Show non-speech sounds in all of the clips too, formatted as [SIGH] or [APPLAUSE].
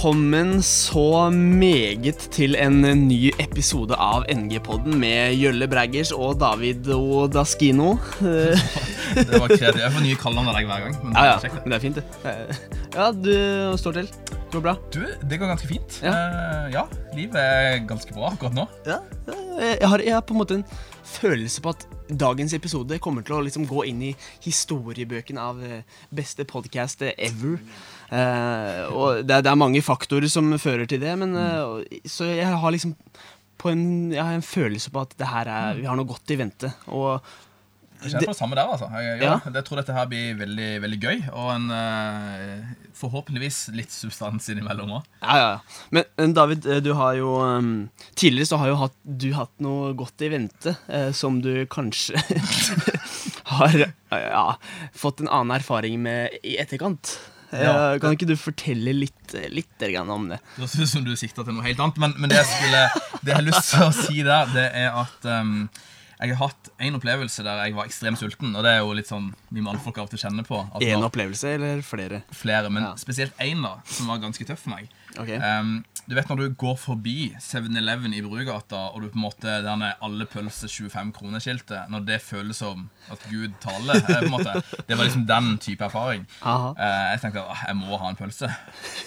Velkommen så meget til en ny episode av NG-podden med Jølle Braggers og David Odaskino. Eh, [LAUGHS] Det var kreativt. Jeg får nye kallenavn av deg hver gang. Men Ja, ja, det. men det er fint, det. Eh, Ja, du står til. Det går bra. Du, det går ganske fint. Ja. uh, ja, livet er ganske bra akkurat nå. Ja, jeg har, jeg har på en måte en følelse på at dagens episode kommer til å liksom gå inn i historiebøkene av eh, beste podcast ever. Eh, og det det er mange faktorer som fører til det, men eh, Så jeg har liksom på en, jeg har en følelse på at det her er, vi har noe godt i vente. Og Jeg kjenner på det samme der, altså. Jeg, ja, Ja. Jeg tror dette her blir veldig, veldig gøy, og en, uh, forhåpentligvis litt substans innimellom òg. Ja. Men, men David, du har jo um, Tidligere så har jo hatt, du hatt noe godt i vente, uh, som du kanskje [LAUGHS] har uh, ja, fått en annen erfaring med i etterkant. Eh, Ja. kan ikke du fortelle litt, litt om det? Det høres ut som du sikter til noe helt annet, men, men det, jeg skulle, det jeg har lyst til å si der, det er at um, jeg har hatt en opplevelse der jeg var ekstremt sulten, og det er jo litt sånn vi mannfolk av og til kjenner på. Én opplevelse eller flere? flere, men Ja. spesielt én som var ganske tøff for meg. Ok. Um, du vet når du går forbi 7-Eleven i Brugata, og du på en måte derne alle pølser 25 kroner-skiltet, når det føles som at Gud taler, på en måte, det var liksom den type erfaring. Eh, jeg tenkte at jeg må ha en pølse.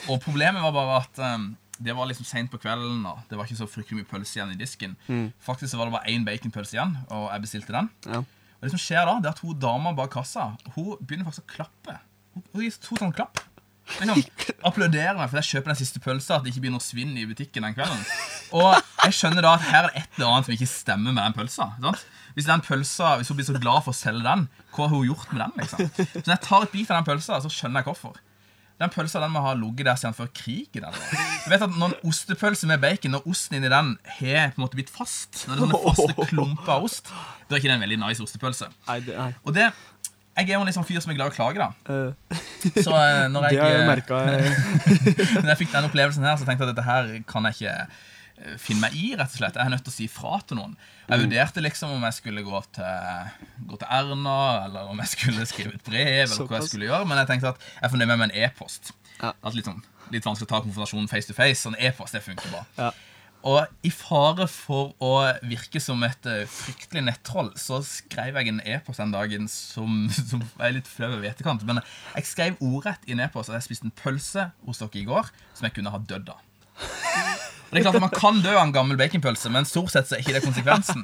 Og problemet var bare at um, det var liksom sent på kvelden, da det var ikke så fryktelig mye pølse igjen i disken. Faktisk så var det bare én baconpølse igjen, og jeg bestilte den. Ja. Og det som skjer da, det er at hun dama bak kassa Hun begynner faktisk å klappe. Hun, hun gir to sånn klapp. Liksom, applauderer meg for jeg kjøper den siste pølsa. At det ikke blir noe svinn i butikken den kvelden. Og jeg skjønner da at her er det et eller annet som ikke stemmer med den pølsa. Sant? Hvis den pølsa, hvis hun blir så glad for å selge den, hva har hun gjort med den? liksom? Så når jeg tar et bit av den pølsa, så skjønner jeg hvorfor. Den pølsa den må ha ligget der siden før krigen. Du vet at Når en ostepølse med bacon, når osten inni den har på en måte blitt fast, når det er sånne faste klumper av ost, da er ikke det en veldig nice ostepølse. Og det, Jeg er jo en sånn fyr som er glad i å klage, da. Så når jeg, når jeg fikk den opplevelsen her, så tenkte jeg at dette her kan jeg ikke eh, finne meg i, rett og slett. Jeg er nødt til å si fra til noen. Jeg Mm. vurderte liksom om jeg skulle gå til, gå til Erna, eller om jeg skulle skrive et brev, eller hva jeg skulle gjøre, men jeg tenkte at jeg er fornøyd med en e-post. Litt, sånn, litt vanskelig å ta konfrontasjonen face to face. Sånn e-post, det funker bra. Ja. Og i fare for å virke som et eh, fryktelig nettroll, så skrev jeg en e-post den dagen som, [LAUGHS] som er litt flau over i etterkant. Men jeg skrev ordrett i en e-post at jeg spiste en pølse hos dere i går som jeg kunne ha dødd av. Og det er klart at Man kan dø av en gammel baconpølse, men stort sett så er ikke det konsekvensen.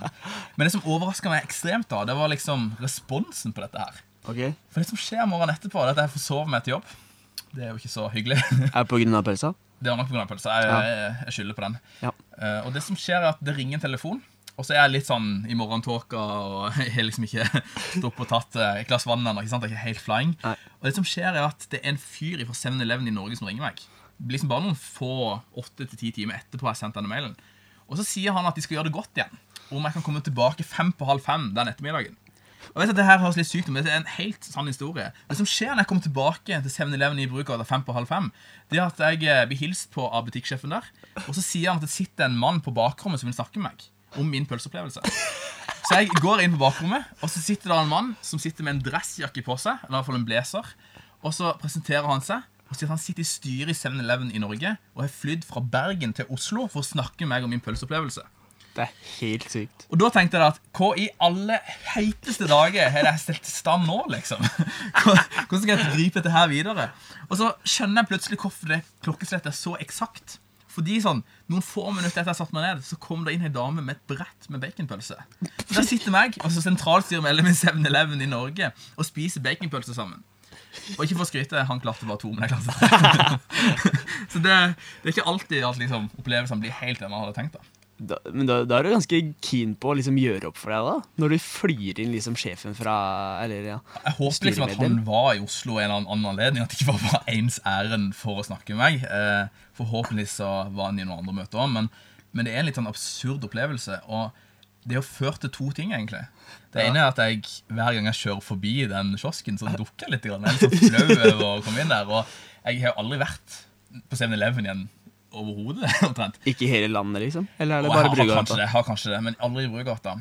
Men det som overraska meg ekstremt, da, det var liksom responsen på dette her. Okay. For det som skjer morgenen etterpå, er at jeg forsover meg til jobb. Det er jo ikke så hyggelig. Er det av pølsa? Det var nok pga. pølsa. Jeg, jeg, jeg skylder på den. Ja. Uh, og det som skjer er at det ringer en telefon, og så er jeg litt sånn i morgentåka og [LAUGHS] jeg har liksom ikke stått opp og tatt eh, et glass vann ennå. ikke sant? Jeg er ikke helt flying. Nei. Og det som skjer er at det er en fyr fra 7-Eleven i Norge som ringer meg. Liksom bare noen få åtte til ti timer etterpå jeg sendt denne mailen. Og så sier han at de skal gjøre det godt igjen. Om jeg kan komme tilbake fem på halv fem den ettermiddagen. Og vet at det her høres litt sykt ut, men det er en helt sann historie. Det som skjer når jeg kommer tilbake til 7-Eleven i Brugata fem på halv fem, det er at jeg eh, blir hilst på av butikksjefen der, og så sier han at det sitter en mann på bakrommet som vil snakke med meg om min pølseopplevelse. Så jeg går inn på bakrommet, og så sitter det en mann som sitter med en dressjakke på seg, eller i hvert fall en blazer, og så presenterer han seg og sier at han sitter i styret i 7-Eleven i Norge og har flydd fra Bergen til Oslo for å snakke med meg om min pølseopplevelse. Det er helt sykt. Og da tenkte jeg at hva i alle heiteste dager har jeg stelt i stand nå, liksom? [LAUGHS] Hvordan skal jeg gripe dette her videre? Og så skjønner jeg plutselig hvorfor det klokkeslettet er så eksakt. Fordi sånn, Noen få minutter etter jeg satte meg ned, så kom det inn ei dame med et brett med baconpølse. Så Der sitter meg og så sentralstyremedlem mellom 7-Eleven i Norge og spiser baconpølse sammen. Og ikke for å skryte, han klarte bare to, men jeg klarte det. [LAUGHS] Så det, det er ikke alltid at liksom, opplevelsene blir helt det man hadde tenkt. da Da, men da, da er du ganske keen på å liksom gjøre opp for deg, da? Når du flyr inn liksom sjefen fra Eller, ja. Jeg håper liksom at han var i Oslo en eller annen anledning. At det ikke var bare ens ærend for å snakke med meg. Eh, forhåpentligvis så var han i noen andre møter òg, men, men det er en litt sånn absurd opplevelse. Og det har ført til to ting, egentlig. Det ene er at jeg hver gang jeg kjører forbi den kiosken, så dukker jeg litt. grann. Jeg er litt så flau over å komme inn der. Og jeg har jo aldri vært på 7-Eleven i en overhodet, [LAUGHS] omtrent. Ikke i hele landet, liksom? Eller er det Og bare har, har, kanskje det, har kanskje det, men aldri i Brugata.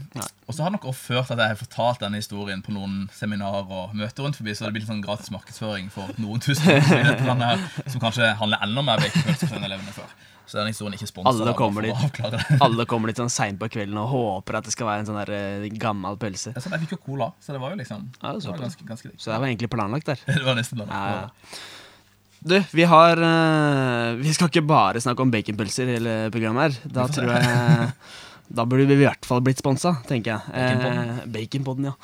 Og så har det nok også ført at jeg har fortalt denne historien på noen seminarer og møter rundt forbi, så det blir litt sånn gratis markedsføring for noen tusen i dette landet her, som kanskje handler enda mer baconpølse for elevene før. Så denne historien er ikke sponset. Alle kommer dit. Alle kommer litt sånn seint på kvelden og håper at det skal være en sånn der eh, gammel pølse. Jeg, jeg fikk jo cola, så det var jo liksom Ja, det var, det var såpass. ganske, ganske. Så det var egentlig planlagt der. [LAUGHS] Det var nesten Ja, ja. Du, vi har eh, Vi skal ikke bare snakke om baconpølser i hele programmet her. Da tror jeg [LAUGHS] Da burde vi i hvert fall blitt sponsa, tenker jeg. Baconpodden. Eh, Baconpodden, ja.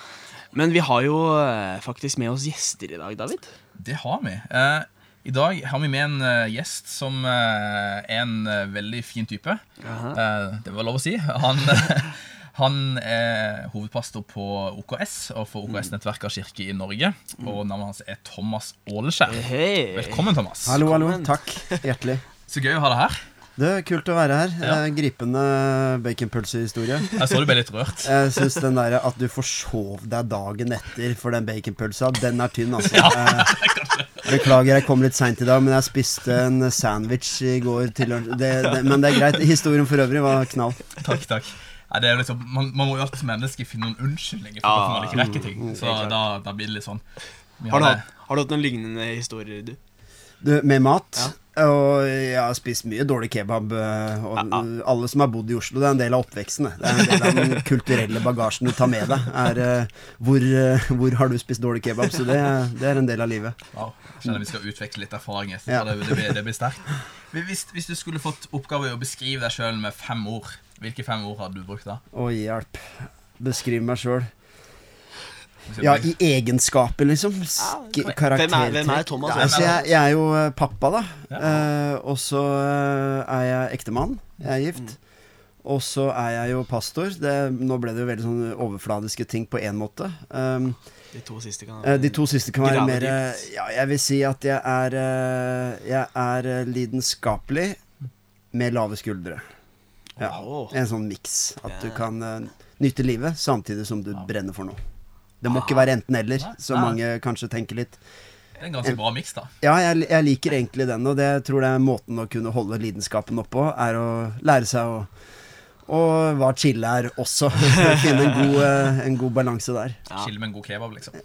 Men vi har jo eh, faktisk med oss gjester i dag, David. Det har vi. Eh, I dag har vi med en eh, gjest som er en veldig fin type. Det var lov å si. Han, [LAUGHS] han er hovedpastor på OKS og for OKS-nettverket av kirke i Norge. Og navnet hans er Thomas Åleskjær. Hey. Velkommen, Thomas. Hallo, hallo. Takk. Hjertelig. Så gøy å ha deg her. Det er kult å være her. Ja. Eh, Gripende baconpølsehistorie. Jeg så du ble litt rørt. [LAUGHS] Jeg syns den derre at du forsov deg dagen etter for den baconpølsa, den er tynn, altså. [LAUGHS] Ja, Beklager, jeg kom litt seint i dag, men jeg spiste en sandwich i går til lunsj. Men det er greit. Historien for øvrig var knall. Takk, takk. Nei, det er jo liksom, man, man må jo alltid som menneske finne noen unnskyldninger for Ja, hvorfor man ikke rekker ting. mm, Så da, da blir det litt sånn. Vi Har du, hatt, har du hatt noen lignende historier, du? Du, med mat. Ja. Og jeg har spist mye dårlig kebab. eh, Og Ja, alle som har bodd i Oslo, det er en del av oppveksten. det. Det er en del av den kulturelle bagasjen du tar med deg. Er, eh, hvor, eh, hvor har du spist dårlig kebab? Så det, det er en del av livet. Wow, jeg kjenner vi skal utveksle litt erfaring. Ja. Det, det, blir, det blir sterkt. Hvis, hvis du skulle fått oppgave å beskrive deg sjøl med fem ord, hvilke fem ord hadde du brukt da? Å, hjelp. Beskriv meg sjøl. Ja, i egenskaper, liksom. Sk Hvem er, hvem er Thomas? Ja, altså, jeg, jeg er jo eh, pappa, da. Ja. Eh, og så eh, er jeg ektemann. Jeg er gift. Og så er jeg jo pastor. Det, nå ble det jo veldig sånn overfladiske ting på én måte. Um, De to siste kan de to siste kan være mer. Ja, jeg vil si at jeg er uh, Jeg er lidenskapelig med lave skuldre. Ja. En sånn miks. At du kan uh, nyte livet samtidig som du brenner for noe. Det må ikke være enten-eller, som mange kanskje tenker litt. Det er en ganske bra miks, da. Ja, jeg, jeg liker egentlig den, og det jeg tror det er måten å kunne holde lidenskapen oppå, er å lære seg å og hva chille er også. [LAUGHS] Finne en god, eh, en god balanse der. Ja. Chille med en god kebab, liksom.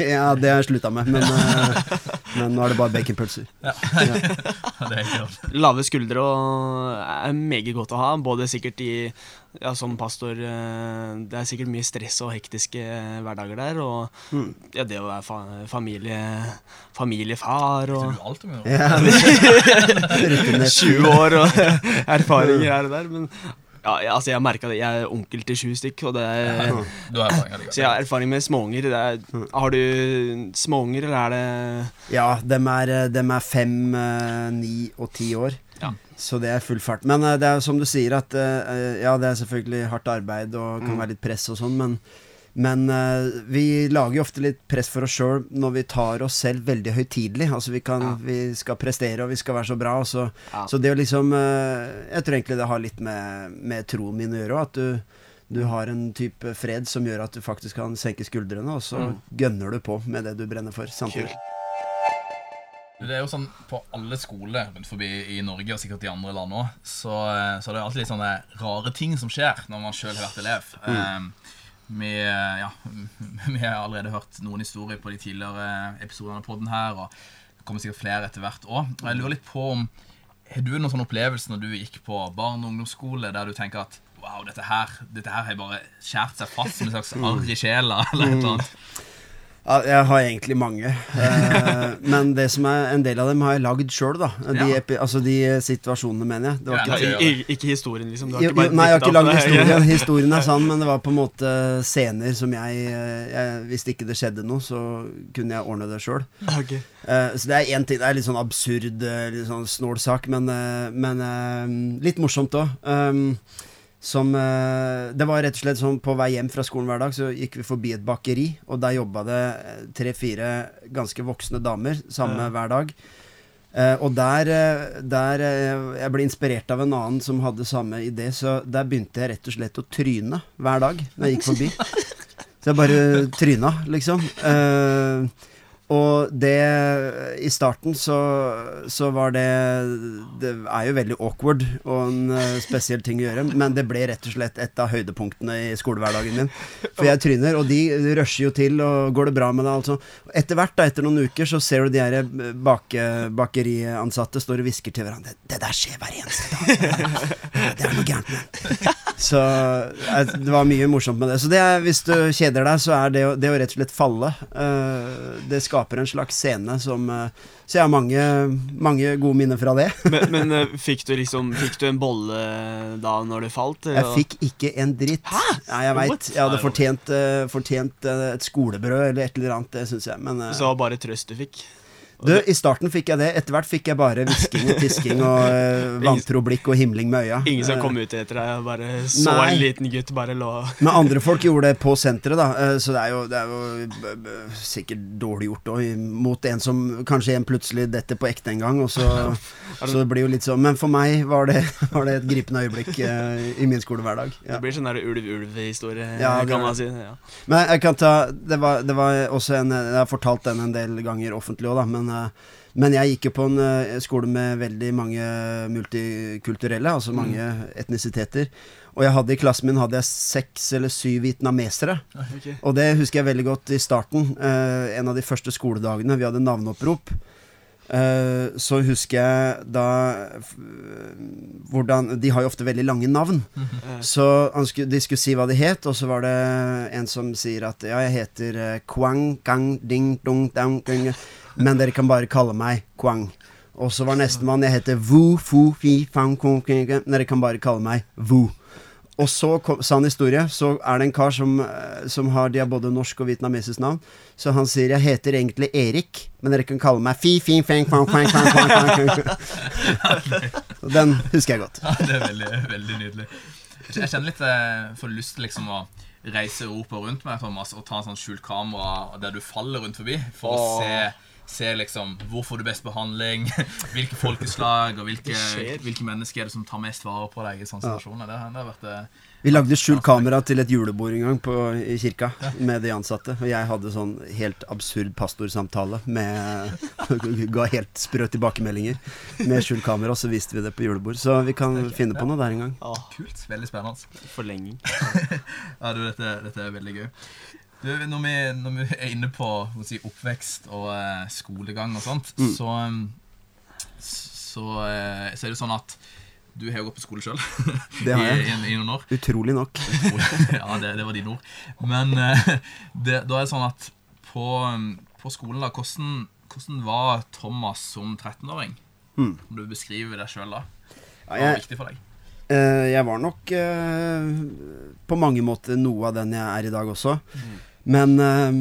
Ja, det har jeg slutta med, men, eh, [LAUGHS] men nå er det bare baconpølser. Ja. [LAUGHS] det er. Lave skuldre og er meget godt å ha, både sikkert i ja, som pastor eh, Det er sikkert mye stress og hektiske eh, hverdager der, og Mm. ja, det å være fa familie, familiefar og du alt om. Ja, [LAUGHS] rutinert. 20 år og [LAUGHS] erfaringer her og der, men ja, jeg- altså, jeg merka det. Jeg er onkel til sju stykk, og det er Du har erfaring. Så jeg har erfaring med småunger. Det er- Har du småunger, eller er det Ja, dem er, eh, dem er fem, eh, ni og ti år. Ja. Så det er full fart. Men eh, det er som du sier, at ja, det er selvfølgelig hardt arbeid og kan være litt press og sånn, men, men uh, vi lager jo ofte litt press for oss sjøl når vi tar oss selv veldig høytidelig. Altså vi, kan, Ja. vi skal prestere, og vi skal være så bra. Så, Ja. så det å liksom uh, Jeg tror egentlig det har litt med, med troen min å gjøre. At du, du har en type fred som gjør at du faktisk kan senke skuldrene, og så Mm. gønner du på med det du brenner for samtidig. Det er jo sånn På alle skoler rundt forbi i Norge, og sikkert i andre land òg, så, så det er det alltid litt sånne rare ting som skjer når man sjøl har vært elev. Eh, vi, eh, ja, [LAUGHS] vi har allerede hørt noen historier på de tidligere episodene av podden her, og det kommer sikkert flere etter hvert òg. Jeg lurer litt på om Har du noen sånn opplevelse når du gikk på barne- og ungdomsskole der du tenker at Wow, dette her Dette her har bare skjært seg fast som en slags arr i sjela, [LAUGHS] eller et eller annet? Ja, jeg har egentlig mange. Eh, [LAUGHS] men det som er en del av dem har jeg lagd sjøl, da. De, Ja. epi, altså de situasjonene, mener jeg. Det var Ja, ikke, nei, I, ikke historien, liksom? Du har jo, ikke bare nei, jeg har ikke lagd historien. Historien er [LAUGHS] sann, men det var på en måte scener som jeg, jeg Hvis ikke det skjedde noe, så kunne jeg ordne det sjøl. Okay. Eh, så det er én ting. Det er litt sånn absurd, eh, litt sånn snål sak, men, men eh, litt morsomt òg. Som eh, Det var rett og slett sånn på vei hjem fra skolen hver dag, så gikk vi forbi et bakeri, og der jobba det tre-fire ganske voksne damer samme hver dag. Eh, og der, eh, der eh, Jeg ble inspirert av en annen som hadde samme idé, så der begynte jeg rett og slett å tryne hver dag når jeg gikk forbi. [LAUGHS] Så jeg bare tryna, liksom. Eh, Og det I starten så, så var det Det er jo veldig awkward og en eh, spesiell ting å gjøre, men det ble rett og slett et av høydepunktene i skolehverdagen min. For jeg tryner, og de rusher jo til, og går det bra med deg, altså. Etter hvert, da, etter noen uker, så ser du de her eh, bake, bakeriansatte står og hvisker til hverandre 'Det der skjer hver eneste dag'. Det er noe gærent med. Så eh, det var mye morsomt med det. Så det er, hvis du kjeder deg, så er det å, det å rett og slett falle Det skaper en slags scene som eh, Så jeg har mange, mange gode minner fra det. Men, men eh, fikk du liksom Fikk du en bolle da når du falt? Jeg fikk ikke en dritt. Hæ? Ja, jeg veit. Jeg hadde fortjent, eh, fortjent eh, et skolebrød eller et eller annet, det syns jeg. Men eh, Så bare trøst du fikk? Du, i starten fikk jeg det. Etter hvert fikk jeg bare hvisking og tisking og [LAUGHS] uh, vantro blikk og himling med øya. Ingen som Eh, kom ut etter deg og bare så Nei. en liten gutt bare lå Men andre folk [LAUGHS] gjorde det på senteret, da. eh, Så det er jo, det er jo sikkert dårlig gjort òg, mot en som kanskje en plutselig detter på ekte en gang. Og så, [LAUGHS] så det blir jo litt sånn Men for meg var det, var det et gripende øyeblikk eh, i min skolehverdag. Ja. Det blir sånn der ulv-ulv-historie, Ja, kan man si. Ja. Men jeg kan ta Det var, det var også en Jeg har fortalt den en del ganger offentlig òg, da. Men, eh, men jeg gikk jo på en eh, skole med veldig mange multikulturelle, altså mange etnisiteter. Og jeg hadde i klassen min hadde jeg seks eller syv vietnamesere. Okay. Og det husker jeg veldig godt i starten. eh, en av de første skoledagene. Vi hadde navneopprop. Eh, så husker jeg da hvordan De har jo ofte veldig lange navn. Eh, Så han skulle, de skulle si hva de het, og så var det en som sier at ja, jeg heter uh, Kwang Kang Ding Dong Dang Ding, men dere kan bare kalle meg Kwang. Og så var nestemann jeg heter Wu Fu Fi Fang Kong men dere kan bare kalle meg Wu. Og så, kom, sann historie, så er det en kar som, eh, som har de har både norsk og vietnamesisk navn. Så han sier jeg heter egentlig Erik, men dere kan kalle meg Fi Fi Fang Fang Fang Fang Fang [LAUGHS] Fang. Den husker jeg godt. Ja, det er veldig, veldig nydelig. Jeg kjenner litt eh, får lyst til liksom å reise Europa rundt med Thomas og ta en sånn skjult kamera der du faller rundt forbi, for å se, se liksom hvor får du best behandling, [LAUGHS] hvilke folkeslag og hvilke, hvilke mennesker er det som tar mest vare på deg i sånne situasjoner. Det, det har vært eh, Vi lagde skjult kamera til et julebord en gang på, i kirka med de ansatte. Og jeg hadde sånn helt absurd pastorsamtale med [LAUGHS] Ga helt sprø tilbakemeldinger med skjult kamera, og så viste vi det på julebord. Så vi kan finne på noe der en gang. Åh, kult. Veldig spennende. forlenging. [LAUGHS] Ja, du, dette, dette er veldig gøy. Du, når, vi, når vi er inne på si, oppvekst og uh, skolegang og sånt, så, um, så, uh, så er det sånn at du har jo gått på skole sjøl [LAUGHS] Det har jeg. i, i, i noen år. Utrolig nok. [LAUGHS] ja, det, det var dine ord. Men uh, det, da er det sånn at på, um, på skolen, da, hvordan, hvordan var Thomas som 13-åring? Mm. Om du beskriver deg sjøl da? Hva var jeg, viktig for deg? jeg var nok uh, på mange måter noe av den jeg er i dag også. Men eh,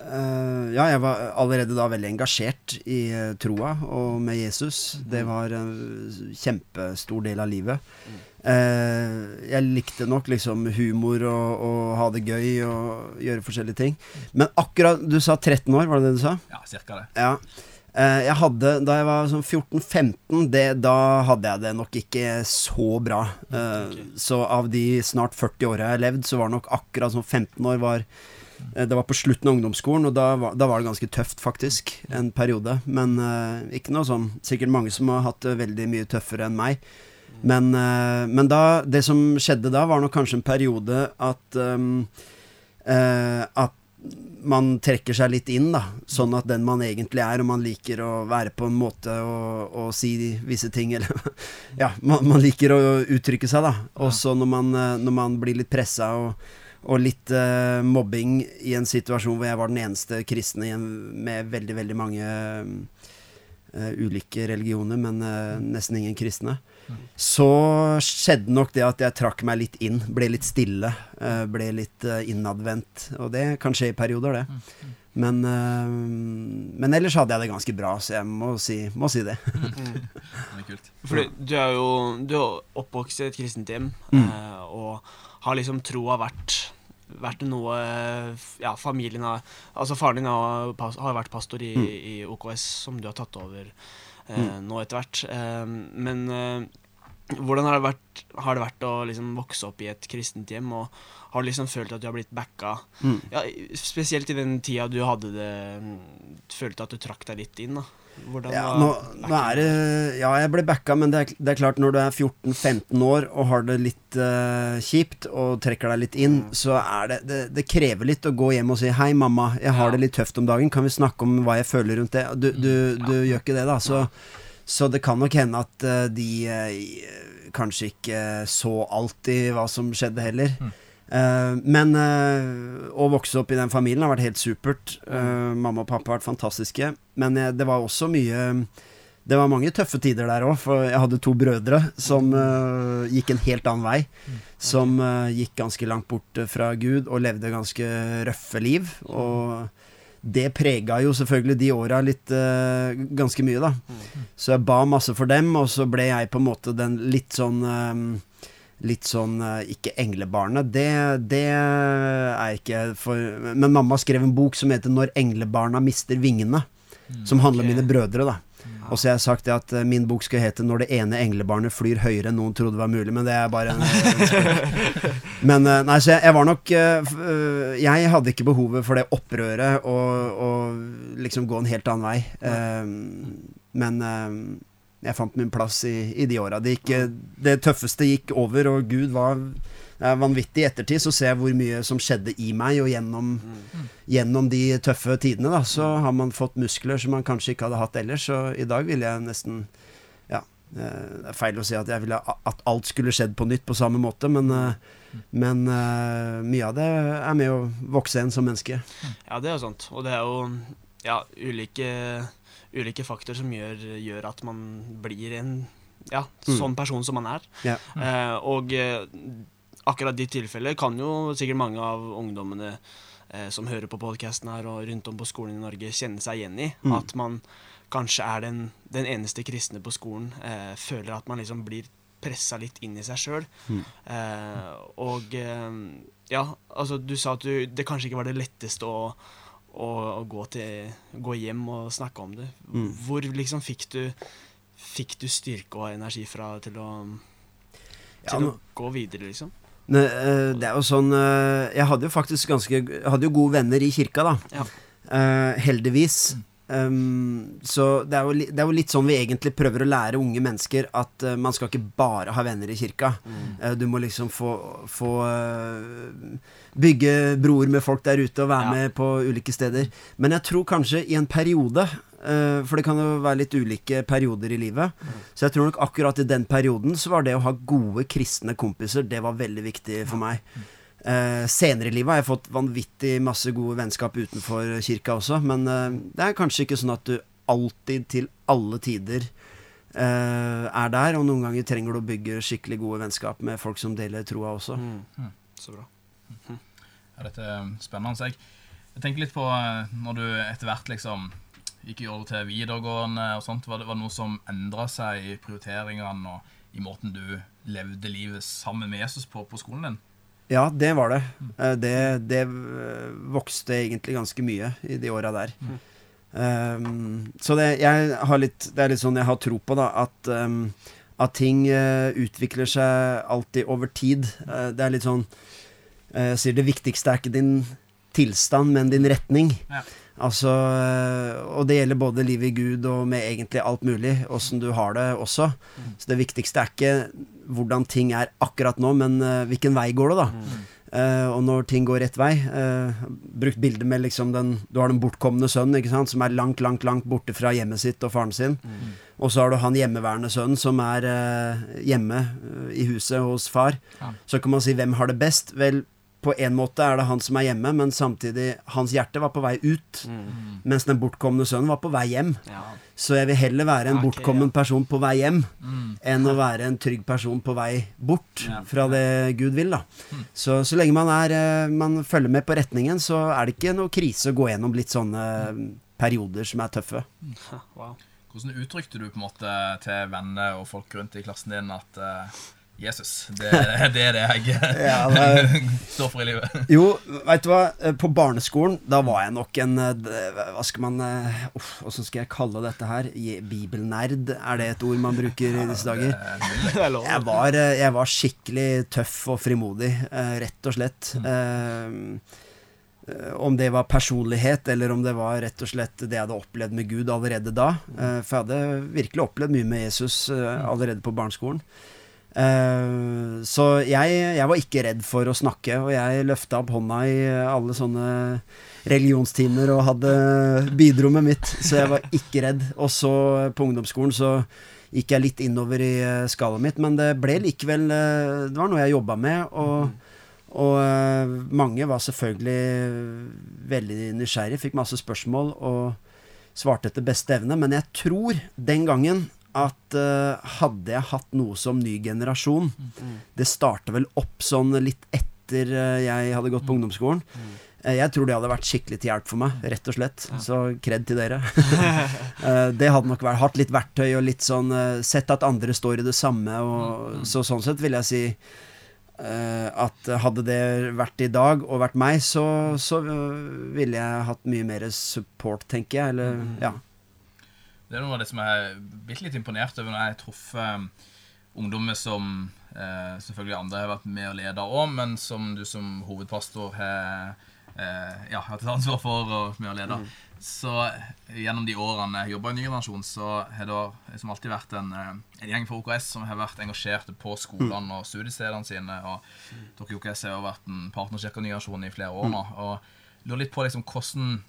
eh, ja, jeg var allerede da veldig engasjert i eh, troa og med Jesus. Det var en kjempestor del av livet. Eh, jeg likte nok liksom humor og, og ha det gøy og gjøre forskjellige ting. Men akkurat Du sa 13 år, var det det du sa? Ja, cirka det. Ja. Jeg hadde, Da jeg var sånn 14-15, da hadde jeg det nok ikke så bra. Eh, Så av de snart 40 åra jeg har levd, så var nok akkurat sånn 15 år var Det var på slutten av ungdomsskolen, og da var, da var det ganske tøft, faktisk. En periode. Men uh, ikke noe sånn Sikkert mange som har hatt det veldig mye tøffere enn meg. Men, uh, men da Det som skjedde da, var nok kanskje en periode at um, uh, At man trekker seg litt inn, da. Sånn at den man egentlig er, og man liker å være på en måte og, og si visse ting, eller [LAUGHS] Ja, man, man liker å uttrykke seg, da. Også når man, eh, når man blir litt pressa og, og litt uh, mobbing i en situasjon hvor jeg var den eneste kristne i en, med veldig, veldig mange uh, ulike religioner, men uh, nesten ingen kristne. Så skjedde nok det at jeg trakk meg litt inn, ble litt stille, ble litt innadvendt. Og det kan skje i perioder, det. Men, men ellers hadde jeg det ganske bra, så jeg må si, må si det. [LAUGHS] Det er. Fordi du er jo Du er oppvokst i et kristent hjem, Mm. og har liksom troa vært vært noe Ja, familien har Altså, faren din har, har vært pastor i, Mm. i OKS, som du har tatt over eh, Mm. nå etter hvert. Eh, men eh, hvordan har det vært, har det vært å liksom vokse opp i et kristent hjem, og har du liksom følt at du har blitt backa? Mm. Ja, spesielt i den tida du hadde det Følte at du trakk deg litt inn, da. Hvordan Ja, nå, nå er det Ja, jeg ble backa, men det er, det er klart, når du er 14-15 år og har det litt uh, kjipt og trekker deg litt inn, så er det, det Det krever litt å gå hjem og si 'Hei, mamma, jeg har Ja. det litt tøft om dagen. Kan vi snakke om hva jeg føler rundt det?' Du, du, du gjør ikke det, da. Så, så det kan nok hende at uh, de uh, kanskje ikke så alltid hva som skjedde heller. Eh, men eh, å vokse opp i den familien har vært helt supert. Eh, mamma og pappa har vært fantastiske. Men eh, det var også mye Det var mange tøffe tider der òg, for jeg hadde to brødre som eh, gikk en helt annen vei. Som eh, gikk ganske langt bort eh, fra Gud og levde ganske røffe liv. Og det prega jo selvfølgelig de åra litt eh, ganske mye, da. Så jeg ba masse for dem, og så ble jeg på en måte den litt sånn eh, Litt sånn eh, Ikke englebarnet, det, det er ikke for Men mamma skrev en bok som heter 'Når englebarna mister vingene'. Som handler om mine brødre, da. Og så har jeg sagt at eh, min bok skal hete 'Når det ene englebarnet flyr høyere enn noen trodde var mulig', men det er bare en, en. [LAUGHS] Men eh, nei, så jeg, jeg var nok Jeg hadde ikke behovet for det opprøret og, og liksom gå en helt annen vei. Eh, men jeg fant min plass i, i de åra. Det, det tøffeste gikk over, og Gud var vanvittig i ettertid. Så ser jeg hvor mye som skjedde i meg, og gjennom, gjennom de tøffe tidene, da, så har man fått muskler som man kanskje ikke hadde hatt ellers. Så i dag ville jeg nesten Ja, eh, det er feil å si at jeg ville at alt skulle skjedd på nytt på samme måte, men, eh, men eh, mye av det er med å vokse en som menneske. Ja, det er jo sant. Og det er jo ja, ulike, ulike faktorer som gjør, gjør at man blir en ja, Mm. sånn person som man er. Ja. Eh, og eh, akkurat ditt tilfelle kan jo sikkert mange av ungdommene eh, som hører på podkasten her og rundt om på skolen i Norge, kjenne seg igjen i. Mm. At man kanskje er den, den eneste kristne på skolen. Eh, føler at man liksom blir pressa litt inn i seg sjøl. Mm. Og ja, altså du sa at du, det kanskje ikke var det letteste å, å, og gå, til, gå hjem og snakke om det. Mm. Hvor liksom fikk du Fikk du styrke og energi fra til å Ja, til nå- å gå videre, liksom? Ne, eh, det er jo sånn eh, Jeg hadde jo faktisk ganske Jeg hadde jo gode venner i kirka, da. Ja. Uh, heldigvis. Um, så det er, jo, det er jo litt sånn vi egentlig prøver å lære unge mennesker at uh, man skal ikke bare ha venner i kirka. Eh, du må liksom få, få uh, bygge broer med folk der ute og være Ja. med på ulike steder. Men jeg tror kanskje i en periode for det kan jo være litt ulike perioder i livet. Så jeg tror nok akkurat i den perioden så var det å ha gode kristne kompiser, det var veldig viktig for meg. Eh, senere i livet har jeg fått vanvittig masse gode vennskap utenfor kirka også, men eh, det er kanskje ikke sånn at du alltid til alle tider eh, er der, og noen ganger trenger du å bygge skikkelig gode vennskap med folk som deler troa også. Mm. Så bra. Ja, dette er spennende. Så jeg, jeg tenker litt på eh, når du etter hvert liksom gikk i over til videregående og sånt, var det, var det noe som endra seg i prioriteringene og i måten du levde livet sammen med Jesus på på skolen din? Ja, det var det. Eh, Det, det eh, vokste egentlig ganske mye i de åra der. Um, så det, litt, det er litt sånn jeg har tro på, da, at, um, at ting uh, utvikler seg alltid over tid. Uh, det er litt sånn uh, Jeg sier det viktigste er ikke din tilstand, men din retning. Ja. Altså, eh, og det gjelder både livet i Gud og med egentlig alt mulig, åssen du har det også. Så det viktigste er ikke hvordan ting er akkurat nå, men eh, hvilken vei går det, da. Uh, og når ting går rett vei uh, Brukt bildet med liksom den Du har den bortkomne sønnen, ikke sant, som er langt, langt, langt borte fra hjemmet sitt og faren sin. Og så har du han hjemmeværende sønnen som er uh, hjemme i huset hos far. Ja. Så kan man si hvem har det best? Vel, på en måte er det han som er hjemme, men samtidig hans hjerte var på vei ut. Mm. Mens den bortkomne sønnen var på vei hjem. Ja. Så jeg vil heller være en bortkommen ja. person på vei hjem Mm. enn å være en trygg person på vei bort Ja. fra det Gud vil. da Så så lenge man er eh, Man følger med på retningen, så er det ikke noe krise å gå gjennom litt sånne eh, perioder som er tøffe. Wow. Hvordan uttrykte du på en måte til venner og folk rundt i klassen din at eh, Jesus. Det, det er det jeg [LAUGHS] Ja, det [LAUGHS] står for i livet. Jo, veit du hva. Eh, På barneskolen, da var jeg nok en eh, Hva skal man eh, Uff, åssen skal jeg kalle dette her? Bibelnerd, er det et ord man bruker i disse dager? Er. Jeg var, eh, jeg var skikkelig tøff og frimodig, eh, rett og slett. Eh, eh, om det var personlighet, eller om det var rett og slett det jeg hadde opplevd med Gud allerede da. Eh, for jeg hadde virkelig opplevd mye med Jesus eh, allerede på barneskolen. Eh, så jeg, jeg var ikke redd for å snakke, og jeg løfta opp hånda i alle sånne religionstimer og hadde bidro med mitt, så jeg var ikke redd. Og så på ungdomsskolen så gikk jeg litt innover i skalaen mitt, men det ble likevel eh, Det var noe jeg jobba med, og, og eh, mange var selvfølgelig veldig nysgjerrige, fikk masse spørsmål og svarte etter beste evne, men jeg tror den gangen at uh, hadde jeg hatt noe som ny generasjon Det starta vel opp sånn litt etter uh, jeg hadde gått på ungdomsskolen. Eh, Jeg tror det hadde vært skikkelig til hjelp for meg, rett og slett. Så kred til dere. [LAUGHS] [LAUGHS] Det hadde nok vært hatt litt verktøy og litt sånn Sett at andre står i det samme, og så sånn sett vil jeg si at hadde det vært i dag og vært meg, så, så ville jeg hatt mye mer support, tenker jeg. Eller, ja. Det er noe av det som jeg er bitte litt imponert over når jeg har truffet ungdommer som eh, selvfølgelig andre har vært med og leda òg, men som du som hovedpastor har eh, ja, hatt et ansvar for og med å lede. Så gjennom de årene jeg jobba i Ny generasjon, så har det som alltid vært en, eh, en gjeng fra OKS som har vært engasjerte på skolene og studiestedene sine. Og dere i OKS har jo vært en partnerkirke av Ny generasjon i flere år nå. Og lurer litt på liksom hvordan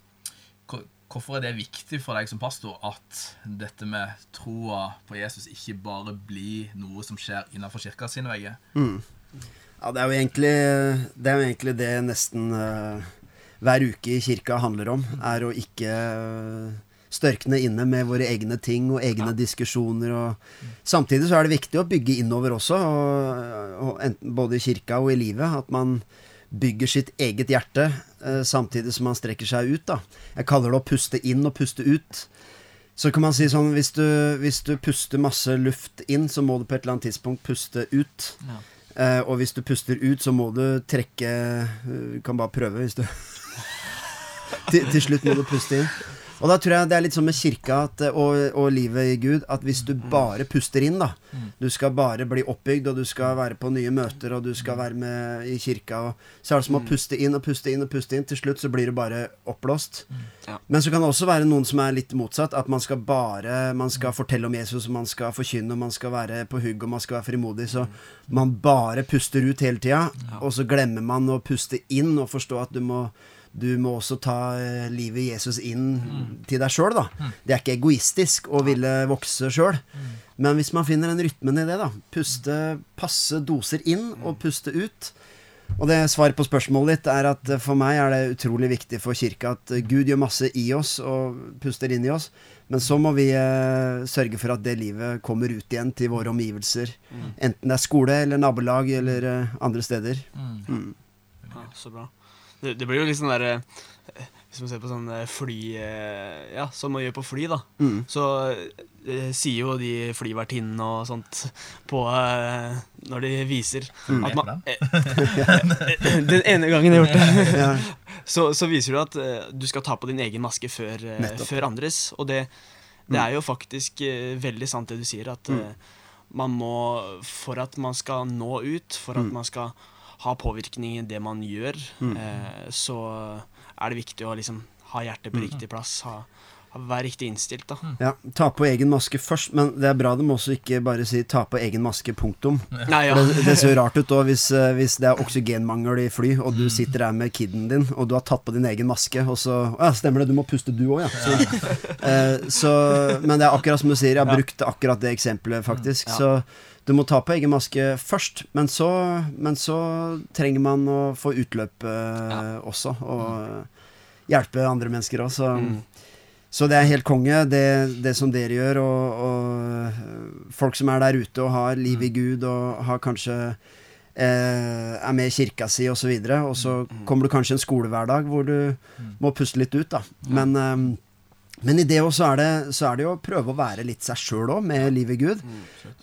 hvor- Hvorfor er det viktig for deg som pastor at dette med troa på Jesus ikke bare blir noe som skjer innenfor kirka sine vegger? Ja, det er egentlig det, er jo egentlig det nesten uh, hver uke i kirka handler om. Er å ikke uh, størkne inne med våre egne ting og egne diskusjoner. Og samtidig så er det viktig å bygge innover også, og, og enten, både i kirka og i livet. At man bygger sitt eget hjerte eh, samtidig som man strekker seg ut. Da. Jeg kaller det å puste inn og puste ut. Så kan man si sånn hvis du, hvis du puster masse luft inn, så må du på et eller annet tidspunkt puste ut. Ja. Eh, og hvis du puster ut, så må du trekke Du kan bare prøve hvis du [LAUGHS] til, til slutt må du puste inn. Og da tror jeg det er litt sånn med kirka at, og, og livet i Gud, at hvis du bare puster inn, da Du skal bare bli oppbygd, og du skal være på nye møter, og du skal være med i kirka, og så er det som å puste inn og puste inn og puste inn. Til slutt så blir det bare oppblåst. Ja. Men så kan det også være noen som er litt motsatt. At man skal bare Man skal fortelle om Jesus, man skal forkynne, og man skal være på hugg, og man skal være frimodig. Så man bare puster ut hele tida, og så glemmer man å puste inn og forstå at du må du må også ta eh, livet Jesus inn til deg sjøl, da. Det er ikke egoistisk å ville vokse sjøl. Men hvis man finner den rytmen i det, da. Puste passe doser inn og puste ut. Og det svaret på spørsmålet ditt er at for meg er det utrolig viktig for kirka at Gud gjør masse i oss og puster inn i oss. Men så må vi eh, sørge for at det livet kommer ut igjen til våre omgivelser. Enten det er skole eller nabolag eller eh, andre steder. Mm. Ja, så bra. Det, det blir jo litt sånn derre eh, Hvis man ser på sånn fly eh, Ja, som man gjør på fly, da. Mm. Så eh, sier jo de flyvertinnene og sånt på eh, Når de viser Mm. at man eh, [LAUGHS] Den ene gangen jeg har gjort det, [LAUGHS] så, så viser du at du skal ta på din egen maske før, før andres. Og det, det er jo faktisk veldig sant det du sier, at Mm. man må For at man skal nå ut, for at Mm. man skal ha påvirkning i det man gjør, Mm. eh, så er det viktig å liksom ha hjertet på riktig plass. Ha, Vær riktig innstilt, da. Ja, ta på egen maske først, men det er bra de også ikke bare sier 'ta på egen maske', punktum. Nei, ja. Det, det ser rart ut da hvis, eh, hvis det er oksygenmangel i fly, og du sitter der med kiden din, og du har tatt på din egen maske, og så ja, stemmer det, du må puste du òg, ja. Så, eh, så, men det er akkurat som du sier, jeg har Ja. brukt akkurat det eksempelet, faktisk. Ja. Så du må ta på egen maske først, men så, men så trenger man å få utløp ja. også, og hjelpe andre mennesker òg, så Mm. så det er helt konge, det, det som dere gjør, og, og øh, folk som er der ute og har liv i Gud, og har kanskje eh, er med i kirka si, osv. Og, så og så kommer du kanskje en skolehverdag hvor du må puste litt ut, da. Men, eh, Men i det også er det, så er det jo å prøve å være litt seg sjøl òg, med livet i Gud.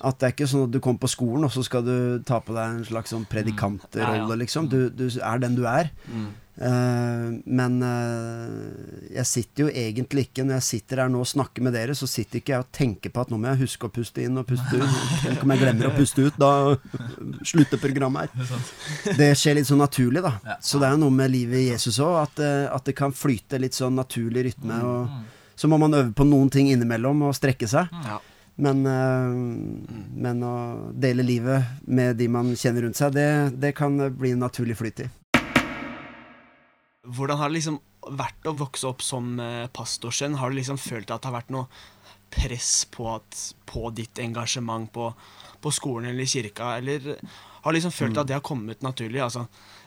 At det er ikke sånn at du kommer på skolen, og så skal du ta på deg en slags sånn predikantrolle, ja. liksom. Du, du er den du er. Mm. Eh, men uh, jeg sitter jo egentlig ikke Når jeg sitter her nå og snakker med dere, så sitter ikke jeg og tenker på at nå må jeg huske å puste inn og puste ut. [LAUGHS] Tenk om jeg glemmer å puste ut, da slutter programmet her. Er. Det skjer litt sånn naturlig, da. Så det er jo noe med livet i Jesus òg, at, eh, at det kan flyte litt sånn naturlig rytme. Og så må man øve på noen ting innimellom og strekke seg. Ja. Men, eh, men å dele livet med de man kjenner rundt seg, det, det kan bli en naturlig flyt i. Hvordan har det liksom vært å vokse opp som eh, pastorsønn? Har du liksom følt at det har vært noe press på, at, på ditt engasjement på, på skolen eller i kirka, eller har du liksom følt at det har kommet naturlig? Altså,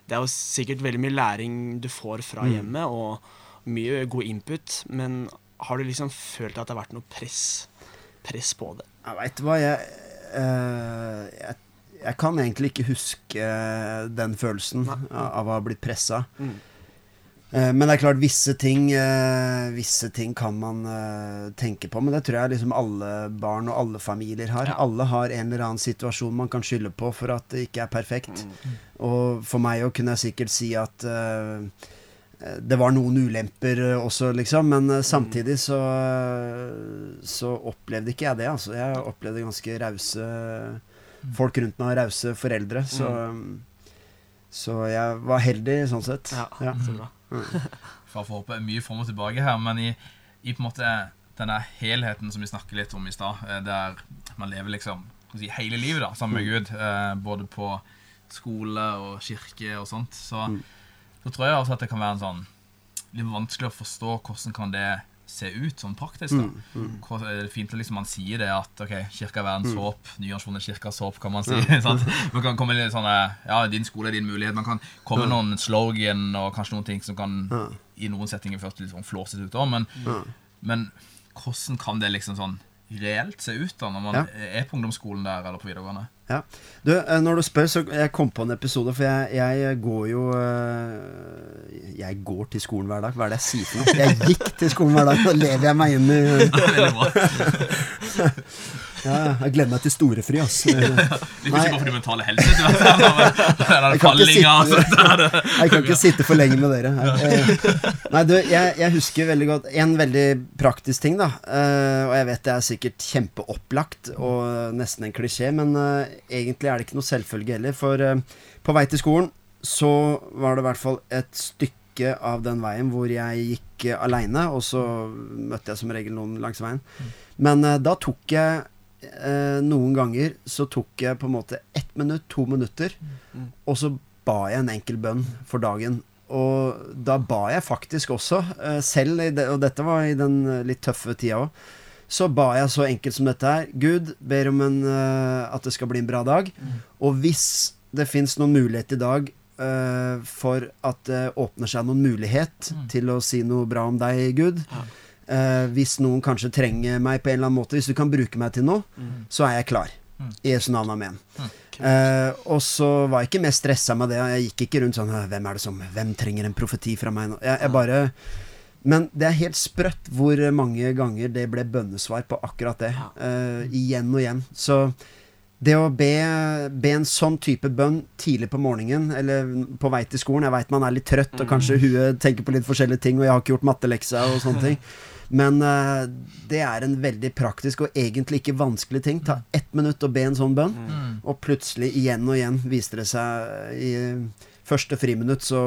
det er jo sikkert veldig mye læring du får fra hjemmet, og mye god input, men har du liksom følt at det har vært noe press, press på det? Jeg veit hva, jeg, eh, jeg Jeg kan egentlig ikke huske eh, den følelsen Nei. av, å ha blitt pressa. Mm. Eh, Men det er klart, visse ting, visse ting kan man tenke på. Men det tror jeg liksom alle barn og alle familier har. Ja. Alle har en eller annen situasjon man kan skylde på for at det ikke er perfekt. Og for meg òg kunne jeg sikkert si at eh, det var noen ulemper eh, også, liksom. Men eh, samtidig så, så opplevde ikke jeg det. Altså. Jeg opplevde ganske rause folk rundt meg rause foreldre. Så, så jeg var heldig sånn sett. Ja, Ja. så bra. [LAUGHS] For å få håpe mye fram og tilbake her, men i, i på en måte denne helheten som vi snakker litt om i stad, eh, der man lever liksom si, hele livet da, sammen med Gud, eh, både på skole og kirke og sånt, så, så tror jeg også at det kan være en sånn litt vanskelig å forstå hvordan kan det se ut sånn praktisk. da. Hvor er det fint at liksom man sier det at ok, kirka er verdens håp, nyasjonen kirkas håp, kan man si. [LAUGHS] sant? Man kan komme litt sånn eh, Ja, din skole er din mulighet. Man kan komme ja. noen slogan og kanskje noen ting som kan Ja. i noen settinger først litt sånn flåsete ut òg, men, men hvordan kan det liksom sånn reelt se ut da når man Ja. er på ungdomsskolen der eller på videregående? Ja. Du, eh, når du spør, så jeg kom på en episode, for jeg, jeg går jo eh, Jeg går til skolen hver dag. Hva er det jeg sier for noe? Jeg gikk til skolen hver dag. Nå lever jeg meg inn i. [LAUGHS] [LAUGHS] ja, Jeg gleder meg til storefri, ass. [LAUGHS] du kan ikke gå for din mentale helse. Du vet, eller- eller Jeg kan ikke fallinga, sitte- altså, det er. Jeg kan ikke sitte for lenge med dere. Eh, Nei, du, jeg, jeg husker veldig godt en veldig praktisk ting, da. Eh, og jeg vet det er sikkert kjempeopplagt og nesten en klisjé, men eh, egentlig er det ikke noe selvfølge heller. For på vei til skolen så var det i hvert fall et stykke av den veien hvor jeg gikk uh, aleine, og så møtte jeg som regel noen langs veien. Men uh, da tok jeg eh, Noen ganger så tok jeg på en måte ett minutt, to minutter, og så ba jeg en enkel bønn for dagen. Og da ba jeg faktisk også, eh, selv, det, og dette var i den eh, litt tøffe tida òg, så ba jeg så enkelt som dette her. Gud ber om en, eh, at det skal bli en bra dag. Og hvis det fins noen mulighet i dag eh, for at det åpner seg noen mulighet til å si noe bra om deg, Gud Ja. Eh, Hvis noen kanskje trenger meg på en eller annen måte, hvis du kan bruke meg til noe, så er jeg klar. I Jesu navn, amen. Uh, og så var jeg ikke mer stressa med det. Jeg gikk ikke rundt sånn Hvem er det som Hvem trenger en profeti fra meg nå? Jeg, jeg bare Men det er helt sprøtt hvor mange ganger det ble bønnesvar på akkurat det. Eh, igjen og igjen. Så det å be, be en sånn type bønn tidlig på morgenen, eller på vei til skolen Jeg veit man er litt trøtt, og kanskje huet tenker på litt forskjellige ting, og jeg har ikke gjort matteleksa og sånne ting. [LAUGHS] Men uh, det er en veldig praktisk og egentlig ikke vanskelig ting. Ta ett minutt og be en sånn bønn, og plutselig igjen og igjen viste det seg i første friminutt så,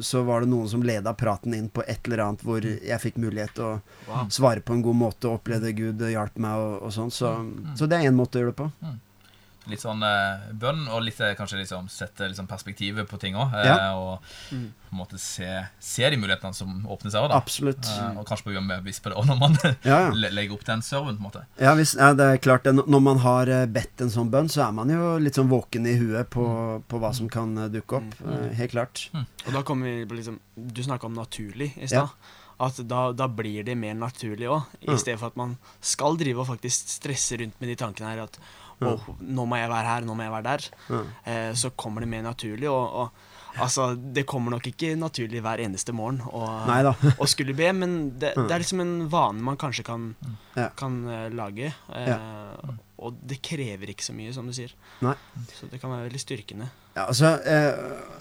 så var det noen som leda praten inn på et eller annet hvor jeg fikk mulighet til å Wow. svare på en god måte og opplevde Gud hjalp meg og, og sånn. Så, så det er én måte å gjøre det på. Litt sånn eh, bønn, og litt, eh, kanskje liksom sette liksom perspektivet på ting òg. Ja. og på en måte se, se de mulighetene som åpner seg. òg. Absolutt. Eh, og kanskje bli mer bevisst på det også når man Ja, ja. [LAUGHS] legger opp til en serven. på en måte. Ja, hvis, ja, det er klart. Når man har eh, bedt en sånn bønn, så er man jo litt sånn våken i huet på, på hva som kan eh, dukke opp. Mm. Helt klart. Og da kommer vi på liksom Du snakka om naturlig i stad. At da, da blir det mer naturlig òg, i Mm. stedet for at man skal drive og faktisk stresse rundt med de tankene her at Åh, nå må jeg være her, nå må jeg være der. Eh, så kommer det mer naturlig. Og, og Altså, det kommer nok ikke naturlig hver eneste morgen å, [LAUGHS] skulle be, men det, det er liksom en vane man kanskje kan, Ja. kan eh, lage. Eh, Og det krever ikke så mye, som du sier. Nei. Så det kan være veldig styrkende. Ja, altså, eh,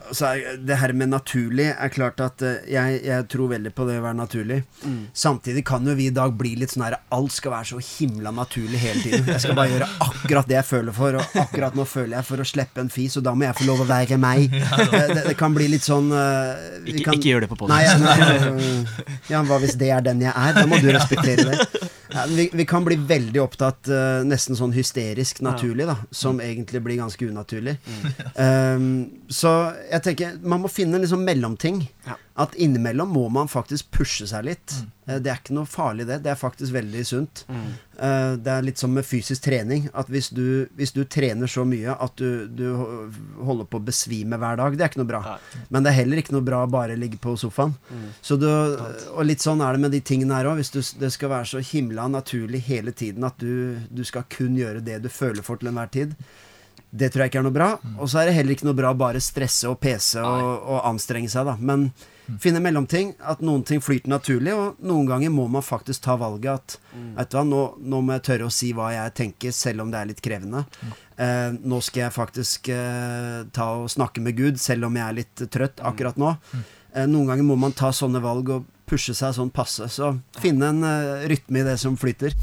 altså Det her med naturlig er klart at eh, jeg, jeg tror veldig på det å være naturlig. Mm. Samtidig kan jo vi i dag bli litt sånn her Alt skal være så himla naturlig hele tiden. Jeg skal bare gjøre akkurat det jeg føler for, og akkurat nå føler jeg for å slippe en fis, og da må jeg få lov å være meg. [LAUGHS] Det, det, det kan bli litt sånn eh, vi Ikke, kan, ikke gjør det på podkast. ja, [LAUGHS] ja, hva hvis det er den jeg er? Da må du respektere det. Ja, vi, vi kan bli veldig opptatt uh, nesten sånn hysterisk naturlig, da, som egentlig blir ganske unaturlig. Um, så jeg tenker man må finne en liksom mellomting. Ja. At innimellom må man faktisk pushe seg litt. Mm. det er ikke noe farlig, det. Det er faktisk veldig sunt. Mm. Eh, det er litt som med fysisk trening. At hvis du, hvis du trener så mye at du, du holder på å besvime hver dag, det er ikke noe bra. Nei. Men det er heller ikke noe bra å bare ligge på sofaen. Mm. Så du, og litt sånn er det med de tingene her òg. Hvis du, det skal være så himla naturlig hele tiden at du, du skal kun gjøre det du føler for til enhver tid. Det tror jeg ikke er noe bra. Og så er det heller ikke noe bra å bare stresse og pese og, og anstrenge seg, da. Men finne mellomting. At noen ting flyter naturlig, og noen ganger må man faktisk ta valget at Vet du hva, nå, nå må jeg tørre å si hva jeg tenker, selv om det er litt krevende. Eh, nå skal jeg faktisk eh, ta og snakke med Gud, selv om jeg er litt trøtt akkurat nå. Eh, noen ganger må man ta sånne valg og pushe seg sånn passe. Så finne en eh, rytme i det som flyter.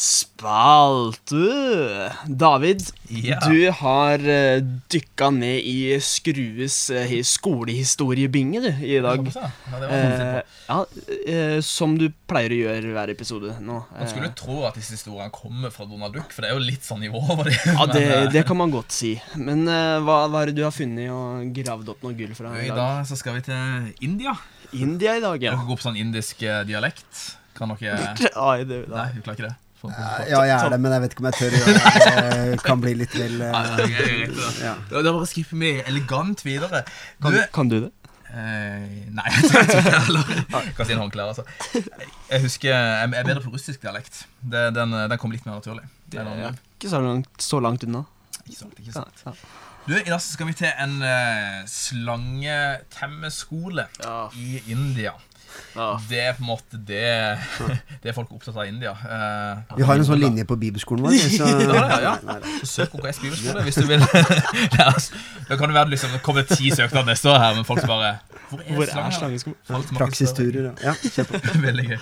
Spalte! David, Ja. du har uh, dykka ned i Skrues uh, skolehistoriebinge, du, i dag. Ja, det var Eh, ja, eh, som du pleier å gjøre hver episode nå. Man skulle jo tro at disse historiene kommer fra Donald Duck, for det er jo litt sånn nivå over det. [LAUGHS] ja, det, eh, det kan man godt si. Men eh, hva, hva er det du har funnet og gravd opp noe gull fra I i dag? dag så skal vi til India. India i dag, ja. Dere går på sånn indisk eh, dialekt. Kan dere [LAUGHS] Nei, du klarer ikke det? Ja, jeg er det, men jeg vet ikke om jeg tør det. [LAUGHS] Det kan bli litt vel eh, det. ja. Da bare skipper vi elegant videre. Du, kan, kan du det? eh, nei, [LAUGHS] jeg tror ikke det heller. Kan si en håndklær, altså. Jeg husker Jeg er bedre på russisk dialekt. Det, den, den kom litt mer naturlig. Det er ikke så langt, så langt unna. Ikke sant, ikke Ja, sant. ja. Du, I dag skal vi til en uh, slangetemmeskole. Ja. i India. Ja. Det er på en måte det, [LAUGHS] det er folk opptatt av i India. Uh, Vi har en sånn linje på bibelskolen vår. Så, [LAUGHS] Ja, ja. Så søk OKS bibelskole hvis du vil. [LAUGHS] Ja, altså, da kan det være liksom, det kommer ti søknader neste år her, men folk bare Hvor er, Hvor er som ikke Praksisturer. Ja. Veldig gøy.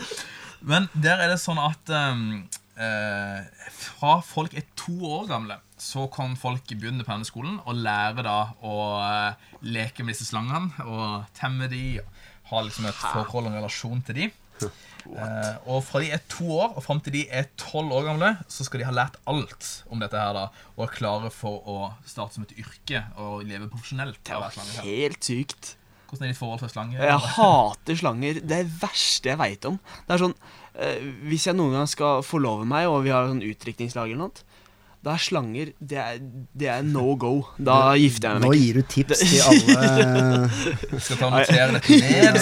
Men der er det sånn at um, uh, fra folk er to år gamle, så kan folk begynne på denne skolen og lære da å eh, leke med disse slangene og temme de, og ha liksom et forhold og en relasjon til de. Eh, og fra de er to år og fram til de er tolv år gamle, så skal de ha lært alt om dette her da, og er klare for å starte som et yrke og leve profesjonelt. Det er helt sykt. Hvordan er ditt forhold til slanger? Jeg hater slanger. Det er det verste jeg veit om. Det er sånn eh, Hvis jeg noen gang skal forlove meg, og vi har sånn utdrikningslag eller noe, da er slanger Det er, det er no go. Da gifter jeg meg Nå gir du tips til alle Jeg skal ta og notere dette ned.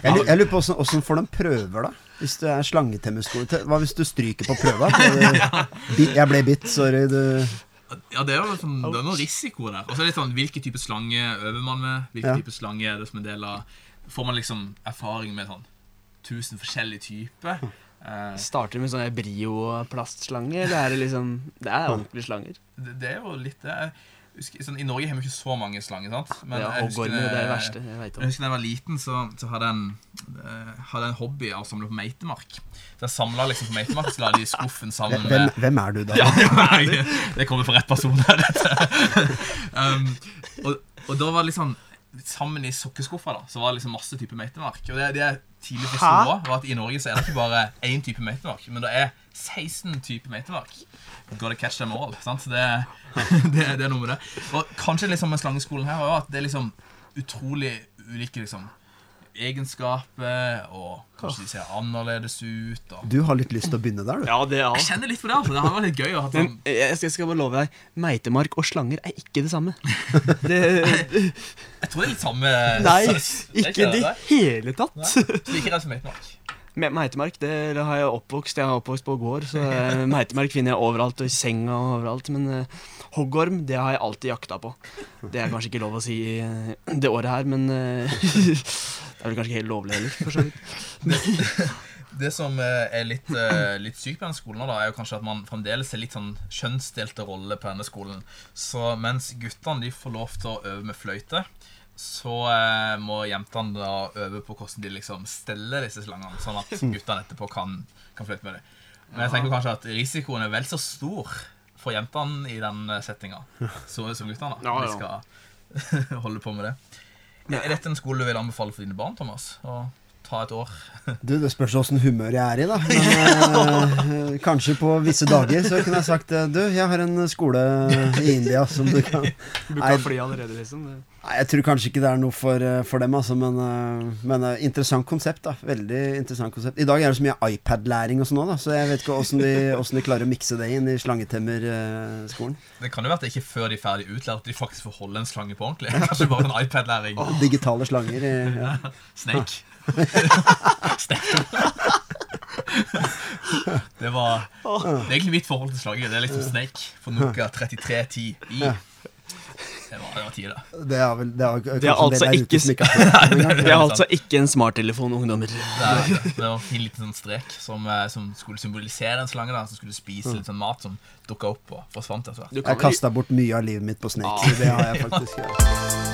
Jeg, lurer, jeg lurer på åssen- åssen får de prøver, da? Hvis du er slangetemmeskole. Hva hvis du stryker på prøva? Jeg ble bitt, sorry. Du Ja, det er jo sånn, det er noe risiko der. Og så er det sånn, hvilken type slange øver man med? Hvilken Ja. type slange er det som en del av Får man liksom erfaring med sånn tusen forskjellige typer? Eh, Starter med sånne Brio-plastslanger. Det er liksom Det er ordentlige slanger. det, det er jo litt det. Husker, sånn, I Norge har vi ikke så mange slanger, sant? det er jeg husker det det verste jeg Jeg husker da jeg var liten, så, så hadde jeg en, eh, hadde jeg en hobby av å samle på meitemark. Så jeg samla liksom på meitemark, så la de i skuffen sammen hvem, med hvem er du, da? Ja, det, det kommer fra rett person her, dette. [LAUGHS] Um, og, og da var det liksom Sammen i sokkeskuffa da Så var det liksom masse typer meitemark. Og det, det jeg tidlig forsto, var at i Norge så er det ikke bare én type meitemark, men det er 16 typer meitemark. Gotta catch them all. Sant? Så det, [LAUGHS] det, det er noe med det. Og kanskje liksom med slangeskolen her òg, at det er liksom utrolig ulike liksom egenskaper, og kanskje de ser annerledes ut. Og Du har litt lyst til å begynne der, du. Ja, det er jeg kjenner litt på det. altså Det har vært litt gøy å ha Men sånn jeg skal, jeg skal bare love deg, meitemark og slanger er ikke det samme. [LAUGHS] Det, Jeg tror det er litt samme nei, ikke i det hele tatt. Nei, Så ikke redd som meitemark. Meitemark det, det har jeg oppvokst Jeg har oppvokst på gård, så eh, meitemark finner jeg overalt, og i senga og overalt. Men uh, hoggorm, det har jeg alltid jakta på. Det er kanskje ikke lov å si uh, det året her, men eh, [LAUGHS] Det er vel kanskje ikke helt lovlig heller, for så vidt. [LAUGHS] Det som eh, er litt, eh, litt sykt på denne skolen, da, er jo kanskje at man fremdeles er litt sånn kjønnsdelte rolle på denne skolen. Så mens guttene de får lov til å øve med fløyte, så eh, må jentene da øve på hvordan de liksom steller disse slangene, sånn at [LAUGHS] guttene etterpå kan, kan fløyte med dem. Men jeg tenker kanskje at risikoen er vel så stor for jentene i den settinga så, som guttene. da, Ja, ja. De skal [LAUGHS] holde på med det. Er dette en skole du vil anbefale for dine barn, Thomas? Å ta et år? [LAUGHS] Du, det spørs åssen humør jeg er i, da. Men, eh, kanskje på visse dager så kunne jeg sagt eh, Du, jeg har en skole i India som du kan Du kan fly allerede, liksom. Det- Nei, Jeg tror kanskje ikke det er noe for, eh, for dem, altså, men, eh, men eh, interessant konsept. da Veldig interessant konsept. I dag er det så mye iPad-læring og sånn òg, så jeg vet ikke åssen de, [LAUGHS] hvordan de klarer å mikse det inn i slangetemmerskolen. Det kan jo være at det ikke er før de er ferdig utlært at de faktisk får holde en slange på ordentlig. [LAUGHS] Kanskje bare en iPad-læring. Digitale slanger. i- Ja. [LAUGHS] Snake. Snake. Det var Det er egentlig mitt forhold til slanger. Det er liksom Snake for Nokia 3310 i. Det var, det var tida. Det er vel det er, kanskje Det er altså ikke [LAUGHS] det er altså ikke en smarttelefon, ungdommer. Det, er, det var en liten sånn strek som, eh, som skulle symbolisere en slange. da Som skulle spise litt sånn mat som dukka opp og forsvant etter Jeg kan kasta bort mye av livet mitt på Snake. Ah. Det har jeg faktisk. [LAUGHS] Ja.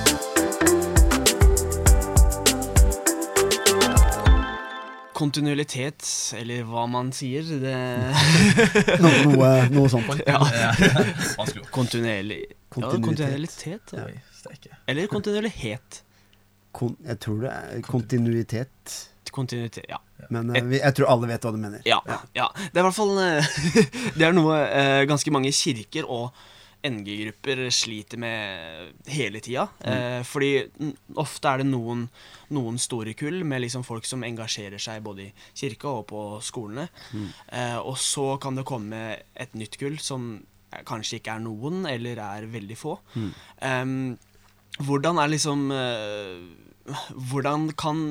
Kontinuitet, eller hva man sier, det [LAUGHS] No, noe, noe sånt. Ja. Kontinuerlig Kontinuitet. Ja, Kontinuitet. kontinuitet. Ja. Eller kontinuerlighet. Kon, jeg tror det er kontinuitet. Kontinuitet, ja. Men uh, vi, jeg tror alle vet hva du mener. Ja, ja. Det er i hvert fall eh, [LAUGHS] Det er noe uh, ganske mange kirker og NG-grupper sliter med hele tida. Eh, fordi ofte er det noen, noen store kull med liksom folk som engasjerer seg både i kirka og på skolene. Eh, og så kan det komme et nytt kull som eh, kanskje ikke er noen, eller er veldig få. Em, hvordan er liksom eh, Hvordan kan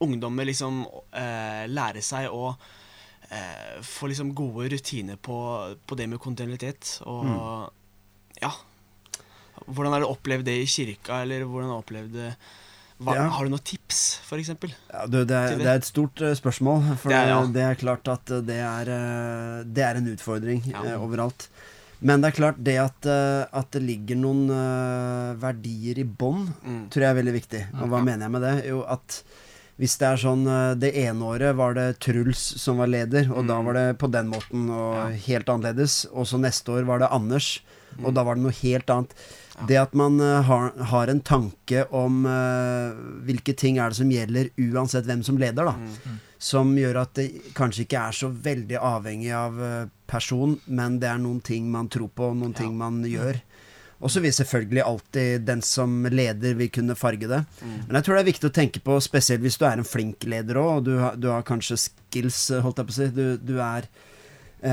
ungdommer liksom eh, lære seg å få liksom gode rutiner på, på det med kontinuitet? Og ja Hvordan har du opplevd det i kirka, eller hvordan har du opplevd det hva, Ja. Har du noen tips, eksempel? Ja, du, det, er, det. er et stort eh, spørsmål. For Det er- ja. det er klart at eh, det er, eh, det er en utfordring Ja. eh, overalt. Men det er klart det at, at det ligger noen verdier i bånn, Mm. tror jeg er veldig viktig. Og hva mener jeg med det? Jo, at hvis det er sånn Det ene året var det Truls som var leder, og da Mm. var det på den måten og helt annerledes. Og så neste år var det Anders, og Mm. da var det noe helt annet. Det at man eh, har, har en tanke om uh, hvilke ting er det som gjelder, uansett hvem som leder, da. Mm. Som gjør at det kanskje ikke er så veldig avhengig av eh, person, men det er noen ting man tror på, og noen ting man gjør. Og så vil selvfølgelig alltid den som leder vil kunne farge det. Mm. Men jeg tror det er viktig å tenke på, spesielt hvis du er en flink leder òg, og du har, du har kanskje skills, holdt jeg på å si. Du, du er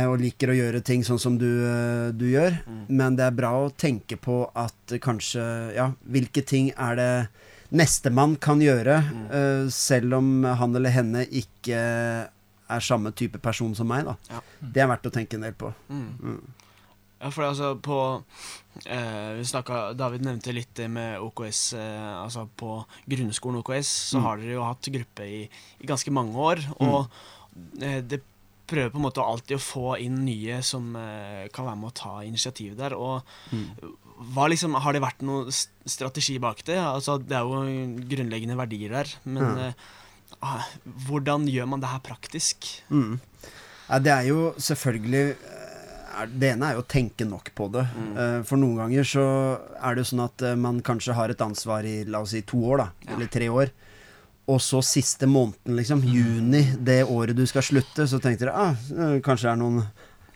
og liker å gjøre ting sånn som du, eh, du gjør. Mm. Men det er bra å tenke på at eh, kanskje Ja, hvilke ting er det nestemann kan gjøre, Mm. uh, selv om han eller henne ikke er samme type person som meg, da. Ja. Det er verdt å tenke en del på. Mm. Mm. Ja, for altså på eh, Vi snakket, David nevnte litt det med OKS. Eh, altså på grunnskolen OKS så Mm. har dere jo hatt gruppe i, i ganske mange år. Og eh, det prøver på en måte alltid å få inn nye som eh, kan være med å ta initiativ der. Og Mm. hva liksom, har det vært noen strategi bak det? Altså, det er jo grunnleggende verdier der, men mm. ah, hvordan gjør man det her praktisk? Mm. Ja, det er jo selvfølgelig eh, er, Det ene er jo å tenke nok på det. Mm. For noen ganger så er det jo sånn at man kanskje har et ansvar i la oss si to år, da. Ja. Eller tre år. Og så siste måneden, liksom, juni, det året du skal slutte, så tenkte dere ah, kanskje det er, noen,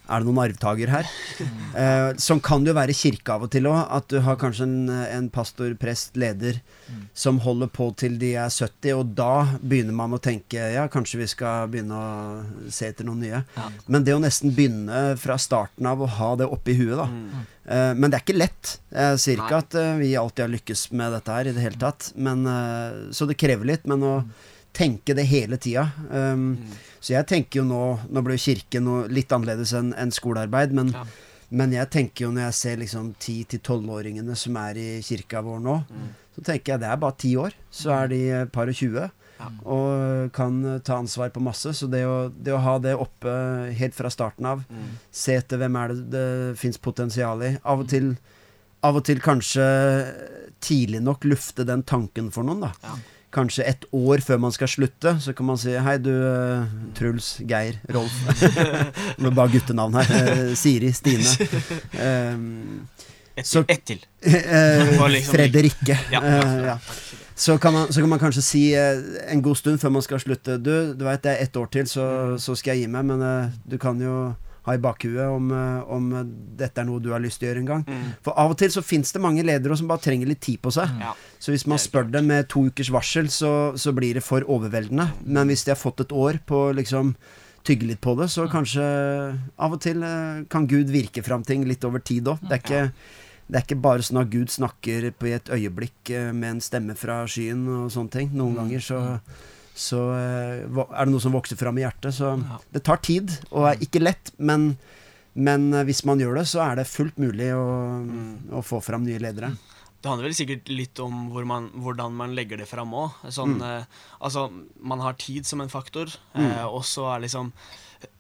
er det noen arvtaker her. [LAUGHS] Eh, sånn kan det jo være i kirke av og til òg. At du har kanskje en, en pastor, prest, leder Mm. som holder på til de er 70, og da begynner man å tenke ja, kanskje vi skal begynne å se etter noen nye. Ja. Men det å nesten begynne fra starten av å ha det oppi huet, da. Mm. Eh, men det er ikke lett. Jeg sier ikke at eh, vi alltid har lykkes med dette her i det hele tatt. Men, eh, så det krever litt. Men å tenke det hele tida. Um, Så jeg tenker jo nå Nå ble kirken kirke noe litt annerledes enn en skolearbeid, men, Ja. men jeg tenker jo når jeg ser liksom 10-12-åringene som er i kirka vår nå, så tenker jeg det er bare ti år. Så er de par og tjue. Ja. Og kan ta ansvar på masse. Så det å, det å ha det oppe helt fra starten av, Mm. se etter hvem er det det fins potensial i. Av og til Av og til kanskje tidlig nok lufte den tanken for noen, da. Ja. Kanskje et år før man skal slutte, så kan man si Hei, du eh, Truls, Geir, Rolf [LAUGHS] Det er bare guttenavn her. Eh, Siri, Stine. Um, Ett til. Et til. [LAUGHS] eh, liksom- Fredrikke. Ja. Ja. Så kan, man, så kan man kanskje si en god stund før man skal slutte Du, du veit det er ett år til, så, så skal jeg gi meg, men du kan jo ha i bakhuet om, eh, om dette er noe du har lyst til å gjøre en gang. Mm. For av og til så fins det mange ledere som bare trenger litt tid på seg. Ja. Så hvis man spør dem med to ukers varsel, så, så blir det for overveldende. Men hvis de har fått et år på liksom tygge litt på det, så kanskje av og til eh, kan Gud virke fram ting litt over tid òg. Det, er ikke- det er ikke bare sånn at Gud snakker på et øyeblikk eh, med en stemme fra skyen og sånne ting. Noen ganger så, så eh, er det noe som vokser fram i hjertet. Så det tar tid, og er ikke lett, men men eh, hvis man gjør det, så er det fullt mulig å, å få fram nye ledere. Det handler vel sikkert litt om hvor man, hvordan man legger det fram òg. Sånn, Mm. eh, altså, man har tid som en faktor, eh, og så er liksom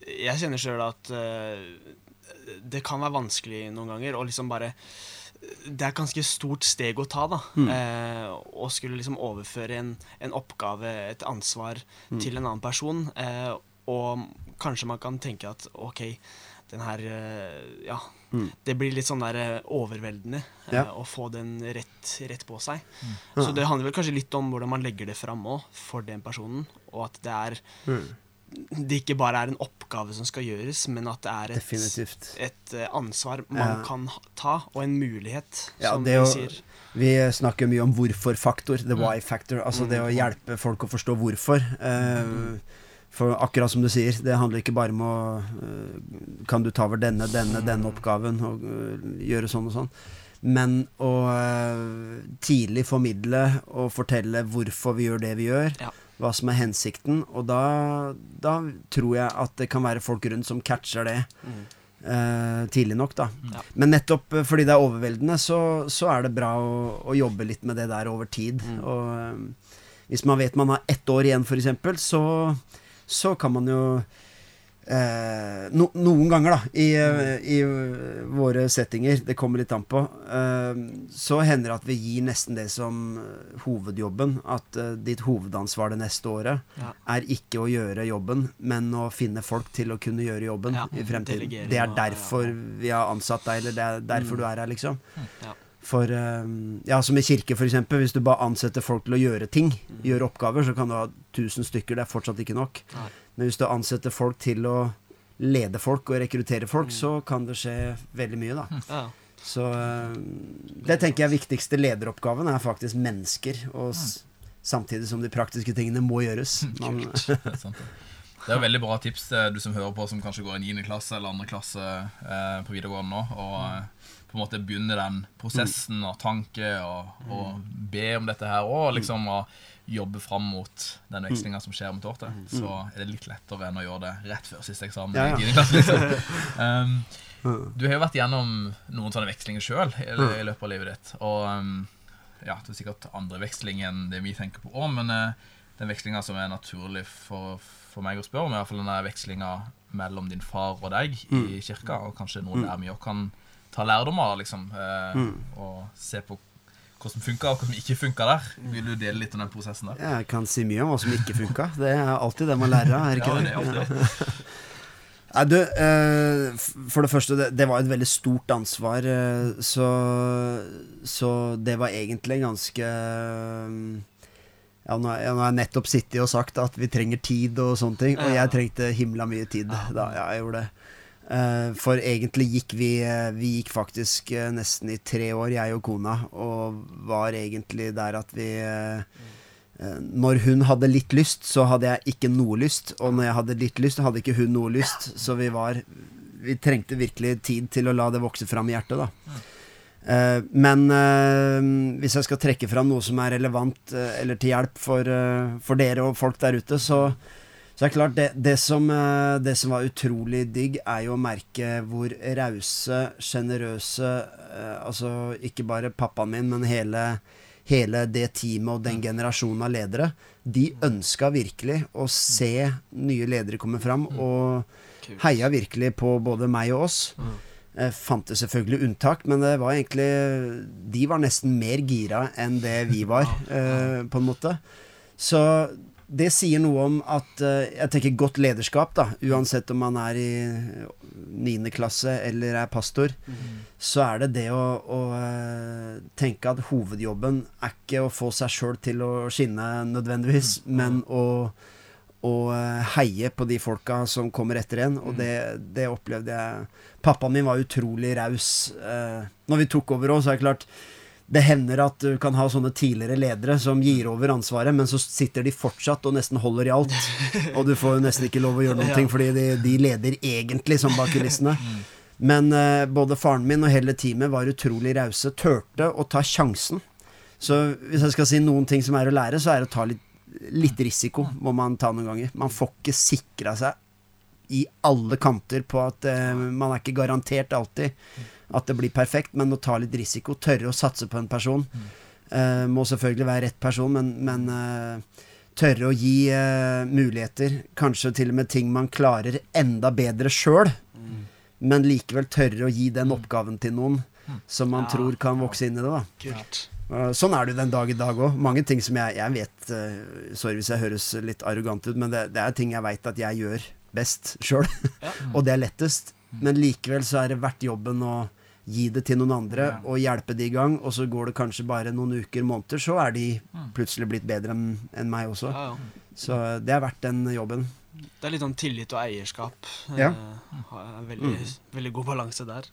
Jeg kjenner sjøl at eh, det kan være vanskelig noen ganger å liksom bare det er et ganske stort steg å ta, da. Mm. Eh, å skulle liksom overføre en, en oppgave, et ansvar, Mm. til en annen person. Eh, og kanskje man kan tenke at OK, den her eh, Ja. Mm. Det blir litt sånn der eh, overveldende eh, Ja. å få den rett, rett på seg. Ja. Så det handler vel kanskje litt om hvordan man legger det fram òg, for den personen. Og at det er Det ikke bare er en oppgave som skal gjøres, men at det er et, et eh, ansvar man Ja. kan ta, og en mulighet, Ja, som å- sier. Vi snakker mye om hvorfor-faktor, the Mm. why-factor. Altså det å Mm. hjelpe folk å forstå hvorfor. Eh, for akkurat som du sier, det handler ikke bare om å uh, Kan du ta over denne, denne, denne oppgaven og uh, gjøre sånn og sånn? Men å tidlig formidle og fortelle hvorfor vi gjør det vi gjør. Ja. Hva som er hensikten. Og da, da tror jeg at det kan være folk rundt som catcher det Mm. uh, tidlig nok, da. Ja. Men nettopp eh, fordi det er overveldende, så, så er det bra å, å jobbe litt med det der over tid. Mm. Og eh, hvis man vet man har ett år igjen, f.eks., så, så kan man jo eh, no, Noen ganger, da, i, eh, i våre settinger, det kommer litt an på, eh, så hender det at vi gir nesten det som eh, hovedjobben. At eh, ditt hovedansvar det neste året Ja. er ikke å gjøre jobben, men å finne folk til å kunne gjøre jobben Ja, i fremtiden. Det er derfor vi har ansatt deg, eller det er derfor Mm. du er her, liksom. Ja. For eh, ja, som i kirke, eksempel. Hvis du bare ansetter folk til å gjøre ting, gjøre oppgaver, så kan du ha 1000 stykker. Det er fortsatt ikke nok. Nei. Men hvis du ansetter folk til å lede folk og rekruttere folk, så kan det skje veldig mye, da. Ja. Så eh, det tenker jeg viktigste lederoppgaven er faktisk mennesker, og s samtidig som de praktiske tingene må gjøres. [LAUGHS] Man, [LAUGHS] Det er veldig bra tips til du som hører på, som kanskje går i 9. klasse eller 2. klasse eh, på videregående nå. Og eh, på en måte begynne den prosessen og tanke og, og be om dette her. Og liksom å jobbe fram mot den vekslinga som skjer om et år til. Så er det litt lettere enn å gjøre det rett før siste eksamen Ja, ja. klasse. liksom. [LAUGHS] Um, du har jo vært gjennom noen sånne vekslinger sjøl i, i løpet av livet ditt. Og um, ja, det er sikkert andre vekslinger enn det vi tenker på òg, men uh, den vekslinga som er naturlig for, for meg å spørre om, er i hvert fall den vekslinga mellom din far og deg i kirka, og kanskje noe der vi òg kan ta lærdom av, liksom, uh, og se på hva som funka, og hva som ikke funka der. Vil du dele litt om den prosessen der? jeg kan si mye om hva som ikke funka. Det er alltid det man lærer av, Ja, det? er alltid. [LAUGHS] Nei, du, eh, for det første, det, var et veldig stort ansvar, eh, så, så det var egentlig ganske eh, ja, nå har jeg nettopp sittet og sagt at vi trenger tid og sånne ting, og jeg trengte himla mye tid da jeg gjorde det. Eh, for egentlig gikk vi eh, Vi gikk faktisk eh, nesten i tre år, jeg og kona, og var egentlig der at vi Når hun hadde litt lyst, så hadde jeg ikke noe lyst. Og når jeg hadde litt lyst, hadde ikke hun noe lyst. Så vi var Vi trengte virkelig tid til å la det vokse fram i hjertet, da. Men hvis jeg skal trekke fram noe som er relevant eller til hjelp for, for dere og folk der ute, så, så det er klart det, det, som, eh, det som var utrolig digg, er jo å merke hvor rause, sjenerøse eh, Altså ikke bare pappaen min, men hele, hele det teamet og den generasjonen av ledere. De ønska virkelig å se nye ledere komme fram, og heia virkelig på både meg og oss. Jeg fant det selvfølgelig unntak, men det var egentlig De var nesten mer gira enn det vi var, eh, på en måte. Så det sier noe om at eh, Jeg tenker godt lederskap, da. Uansett om man er i niende klasse eller er pastor, så er det det å, å eh, tenke at hovedjobben er ikke å få seg sjøl til å skinne nødvendigvis, men å eh, heie på de folka som kommer etter en. Og det, det opplevde jeg Pappaen min var utrolig raus. Eh, når vi tok over òg, så er det klart Det hender at du kan ha sånne tidligere ledere som gir over ansvaret, men så sitter de fortsatt og nesten holder i alt. [LAUGHS] Og du får jo nesten ikke lov å gjøre noe, fordi de, de leder egentlig som bak kulissene. [LAUGHS] Men eh, både faren min og hele teamet var utrolig rause. Turte å ta sjansen. Så hvis jeg skal si noen ting som er å lære, så er det å ta litt litt risiko må man ta noen ganger. Man får ikke sikra seg i alle kanter på at eh, man er ikke garantert alltid at det blir perfekt, men å ta litt risiko, tørre å satse på en person. Uh, må selvfølgelig være rett person, men, men uh, tørre å gi uh, muligheter. Kanskje til og med ting man klarer enda bedre sjøl, men likevel tørre å gi den oppgaven til noen som man Ja. tror kan vokse inn i det. da Sånn er det jo den dag i dag òg. Mange ting som jeg, jeg vet Sorry hvis jeg høres litt arrogant ut, men det, det er ting jeg veit at jeg gjør best sjøl. [LAUGHS] Og det er lettest. Men likevel så er det verdt jobben å gi det til noen andre Ja. og hjelpe de i gang. Og så går det kanskje bare noen uker, måneder, så er de plutselig blitt bedre enn en meg også. Ja, ja. Så uh, det er verdt den jobben. Det er litt sånn tillit og eierskap. Ja. Eh, veldig, en veldig, veldig god balanse der.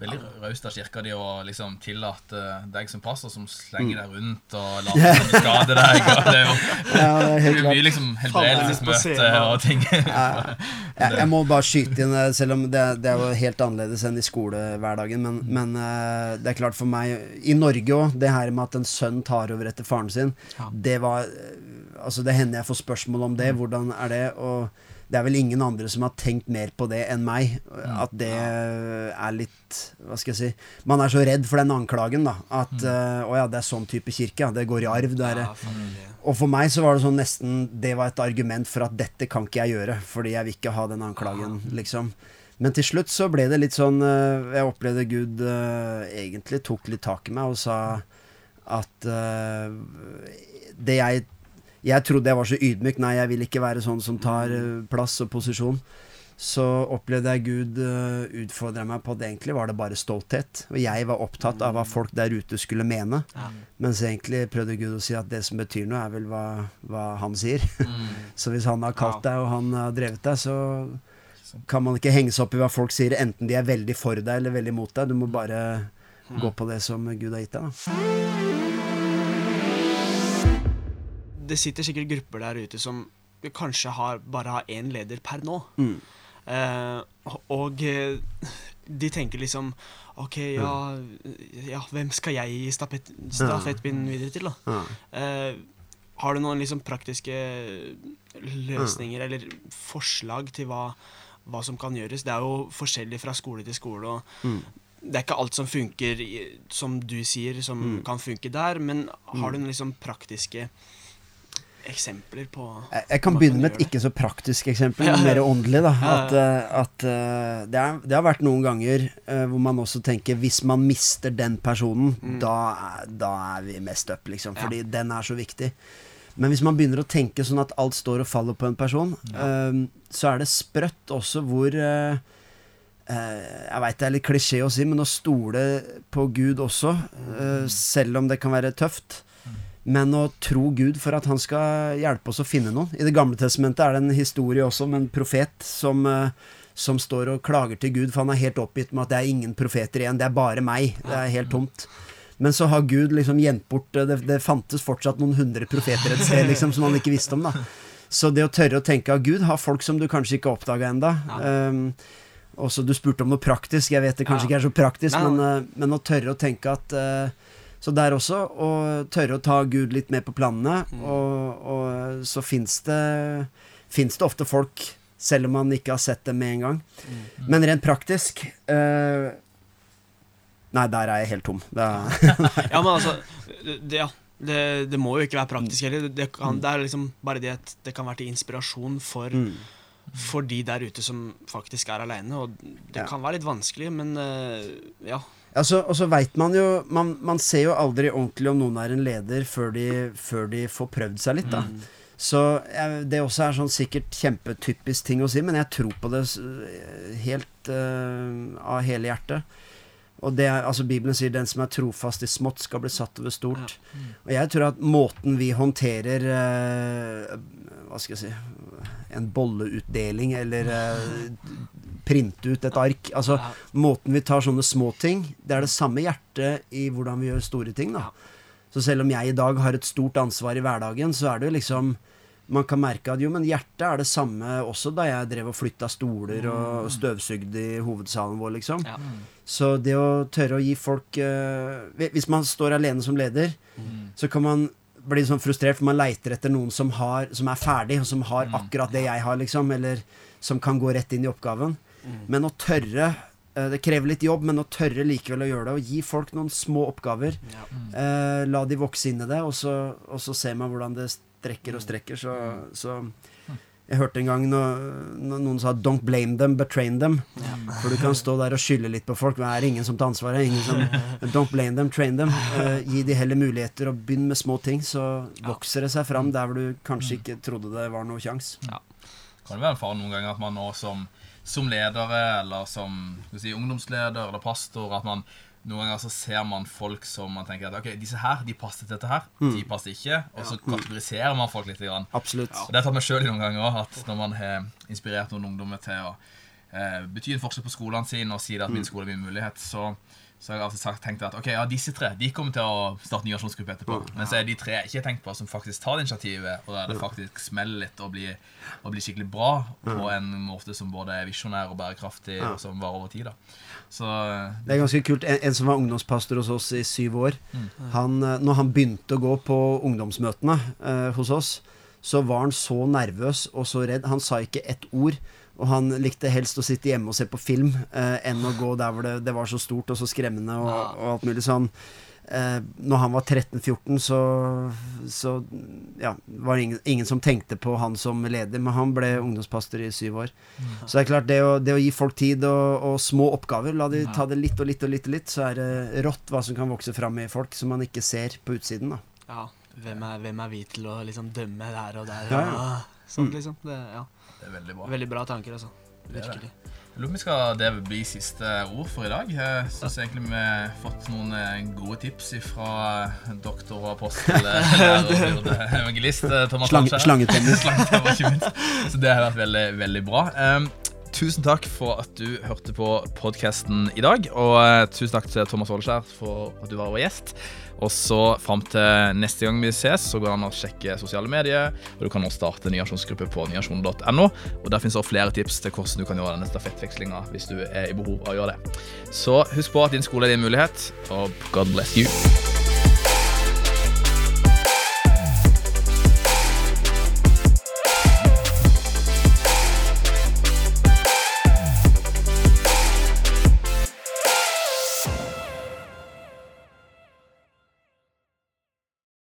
Veldig raust av kirka di å liksom tillate deg som passer, som slenger deg rundt og lar som du skader deg. Det er jo [LAUGHS] Ja, det er helt mye liksom helbredelsesmøte og ting. jeg, jeg må bare skyte inn, eh, selv om det, det er jo helt annerledes enn i skolehverdagen. Men, men eh, det er klart for meg I Norge òg, det her med at en sønn tar over etter faren sin, det var eh, Altså Det hender jeg får spørsmål om det. Hvordan er det? Og det er vel ingen andre som har tenkt mer på det enn meg. At det er litt Hva skal jeg si Man er så redd for den anklagen, da. At eh, å ja, det er sånn type kirke. Ja. Det går i arv. Det er, Ja, og for meg så var det sånn nesten Det var et argument for at dette kan ikke jeg gjøre, fordi jeg vil ikke ha den anklagen, liksom. Men til slutt så ble det litt sånn uh, Jeg opplevde Gud uh, egentlig tok litt tak i meg og sa at det jeg Jeg trodde jeg var så ydmyk. Nei, jeg vil ikke være sånn som tar eh, plass og posisjon. Så opplevde jeg Gud uh, utfordre meg på at egentlig var det bare stolthet. Og jeg var opptatt av hva folk der ute skulle mene. Ja. Mens egentlig prøvde Gud å si at det som betyr noe, er vel hva, hva han sier. [LAUGHS] så hvis han har kalt deg, og han har drevet deg, så kan man ikke henge seg opp i hva folk sier, enten de er veldig for deg eller veldig mot deg. Du må bare gå på det som Gud har gitt deg. Da. Det sitter sikkert grupper der ute som kanskje har, bare har én leder per nå. Mm. Uh, og eh, de tenker liksom OK, ja, ja hvem skal jeg gi stafett, stafettpinnen videre til, da? Eh, har du noen liksom praktiske løsninger eller forslag til hva, hva som kan gjøres? Det er jo forskjellig fra skole til skole. og Mm. Det er ikke alt som funker, som du sier, som Mm. kan funke der. Men har du noen liksom praktiske eksempler på Jeg, jeg kan begynne med et ikke så praktisk eksempel, men mer åndelig. da At, eh, at eh, det, er, det har vært noen ganger eh, hvor man også tenker hvis man mister den personen, da, er- da er vi mest up, liksom. Fordi Ja. Den er så viktig. Men hvis man begynner å tenke sånn at alt står og faller på en person, ja. så er det sprøtt også hvor Jeg veit det er litt klisjé å si, men å stole på Gud også, eh, selv om det kan være tøft. Men å tro Gud for at han skal hjelpe oss å finne noen. I Det gamle testamentet er det en historie også om en profet som, eh, som står og klager til Gud, for han er helt oppgitt med at det er ingen profeter igjen, det er bare meg. Det er helt tomt. Men så har Gud liksom gjemt bort eh, det, det fantes fortsatt noen hundre profeter et sted liksom, som han ikke visste om. da Så det å tørre å tenke at Gud har folk som du kanskje ikke har oppdaga ennå. også, Du spurte om noe praktisk. Jeg vet det kanskje ikke er så praktisk, men, eh, men å tørre å tenke at eh, Så der også, å tørre å ta Gud litt med på planene. Mm. Og, og så fins det, det ofte folk, selv om man ikke har sett dem med en gang. Mm. Men rent praktisk eh, Nei, der er jeg helt tom. Det er, [LAUGHS] Ja, men altså det, ja, det, det må jo ikke være praktisk heller. Det, kan, det er liksom bare det at det kan være til inspirasjon for, mm. for de der ute som faktisk er aleine. Og det Ja. kan være litt vanskelig, men uh, ja. Altså, og så veit man jo man, man ser jo aldri ordentlig om noen er en leder før de, før de får prøvd seg litt, da. Mm. Så jeg, det også er sånn sikkert kjempetypisk ting å si, men jeg tror på det helt uh, av hele hjertet. Og det er, altså Bibelen sier 'den som er trofast i smått, skal bli satt over stort'. Og jeg tror at måten vi håndterer uh, Hva skal jeg si En bolleutdeling, eller eh, printe ut et ark Altså Ja. måten vi tar sånne små ting Det er det samme hjertet i hvordan vi gjør store ting. da Ja. Så selv om jeg i dag har et stort ansvar i hverdagen, så er det jo liksom Man kan merke at jo, men hjertet er det samme også da jeg drev og flytta stoler og støvsugde i hovedsalen vår, liksom. Ja. Så det å tørre å gi folk eh, Hvis man står alene som leder, så kan man bli sånn frustrert, for man leiter etter noen som, har, som er ferdig, og som har akkurat det jeg har, liksom. Eller som kan gå rett inn i oppgaven. Men å tørre eh, Det krever litt jobb, men å tørre likevel å gjøre det. Og gi folk noen små oppgaver. Ja. Eh, la de vokse inn i det, og så, og så ser man hvordan det strekker og strekker. Så, så Jeg hørte en gang når, når noen sa 'don't blame them, but train them'. For du kan stå der og skylde litt på folk. men Det er ingen som tar ansvaret. Ingen som, don't blame them, train them. Eh, gi de heller muligheter, og begynn med små ting, så vokser det seg fram der hvor du kanskje ikke trodde det var noe kjangs. Kan det være en fare noen ganger at man nå som, som ledere, eller som si, ungdomsleder eller pastor, at man noen ganger så ser man folk som man tenker at ok, disse her, de passer til dette her, de passer ikke, og så kategoriserer man folk litt. Grann. Absolutt. Og det har tatt meg sjøl noen ganger òg, at når man har inspirert noen ungdommer til å eh, bety en forskjell på skolene sine og si at min skole er min mulighet, så, så har jeg altså sagt, tenkt at ok, ja, disse tre de kommer til å starte ny aksjonsgruppe etterpå. Men så er de tre jeg ikke har tenkt på, som faktisk tar det initiativet, og der det faktisk smeller litt og blir, og blir skikkelig bra på en måte som både er visjonær og bærekraftig, og som varer over tid. da. Så eh, Det er ganske kult. En, en som var ungdomspastor hos oss i syv år, han, eh, når han begynte å gå på ungdomsmøtene eh, hos oss, så var han så nervøs og så redd. Han sa ikke ett ord. Og han likte helst å sitte hjemme og se på film eh, enn å gå der hvor det, det var så stort og så skremmende og, og alt mulig sånn. Eh, når han var 13-14, så, så ja, var det ingen, ingen som tenkte på han som leder, men han ble ungdomspastor i syv år. Så det er klart, det å, det å gi folk tid og, og små oppgaver, la de ta det litt og litt og litt, og litt så er det rått hva som kan vokse fram i folk som man ikke ser på utsiden. da. ja. Hvem er, hvem er vi til å liksom dømme der og der? Ja, ja. Og, sånt, liksom. Det, ja. Det er veldig bra. Veldig bra tanker, altså. det. Virkelig. Jeg lurer på om skal det bli siste ord for i dag. Jeg syns egentlig vi har fått noen eh, gode tips fra doktor og apostel, eh, [LAUGHS] evangelist eh, Thomas Slang, Lanskjær. slangetennis. [LAUGHS] Slangetemmer, ikke minst. Så det har vært veldig, veldig bra. Um, tusen takk for at du hørte på podkasten i dag. Og eh, tusen takk til Thomas Åleskjær for at du var vår gjest. Og så fram til neste gang vi ses, så går det an å sjekke sosiale medier. Og du kan også starte en nyasjonsgruppe på nyasjon.no. Og der finnes også flere tips til hvordan du kan gjøre denne stafettvekslinga hvis du er i behov av å gjøre det. Så husk på at din skole er din mulighet, og God bless you.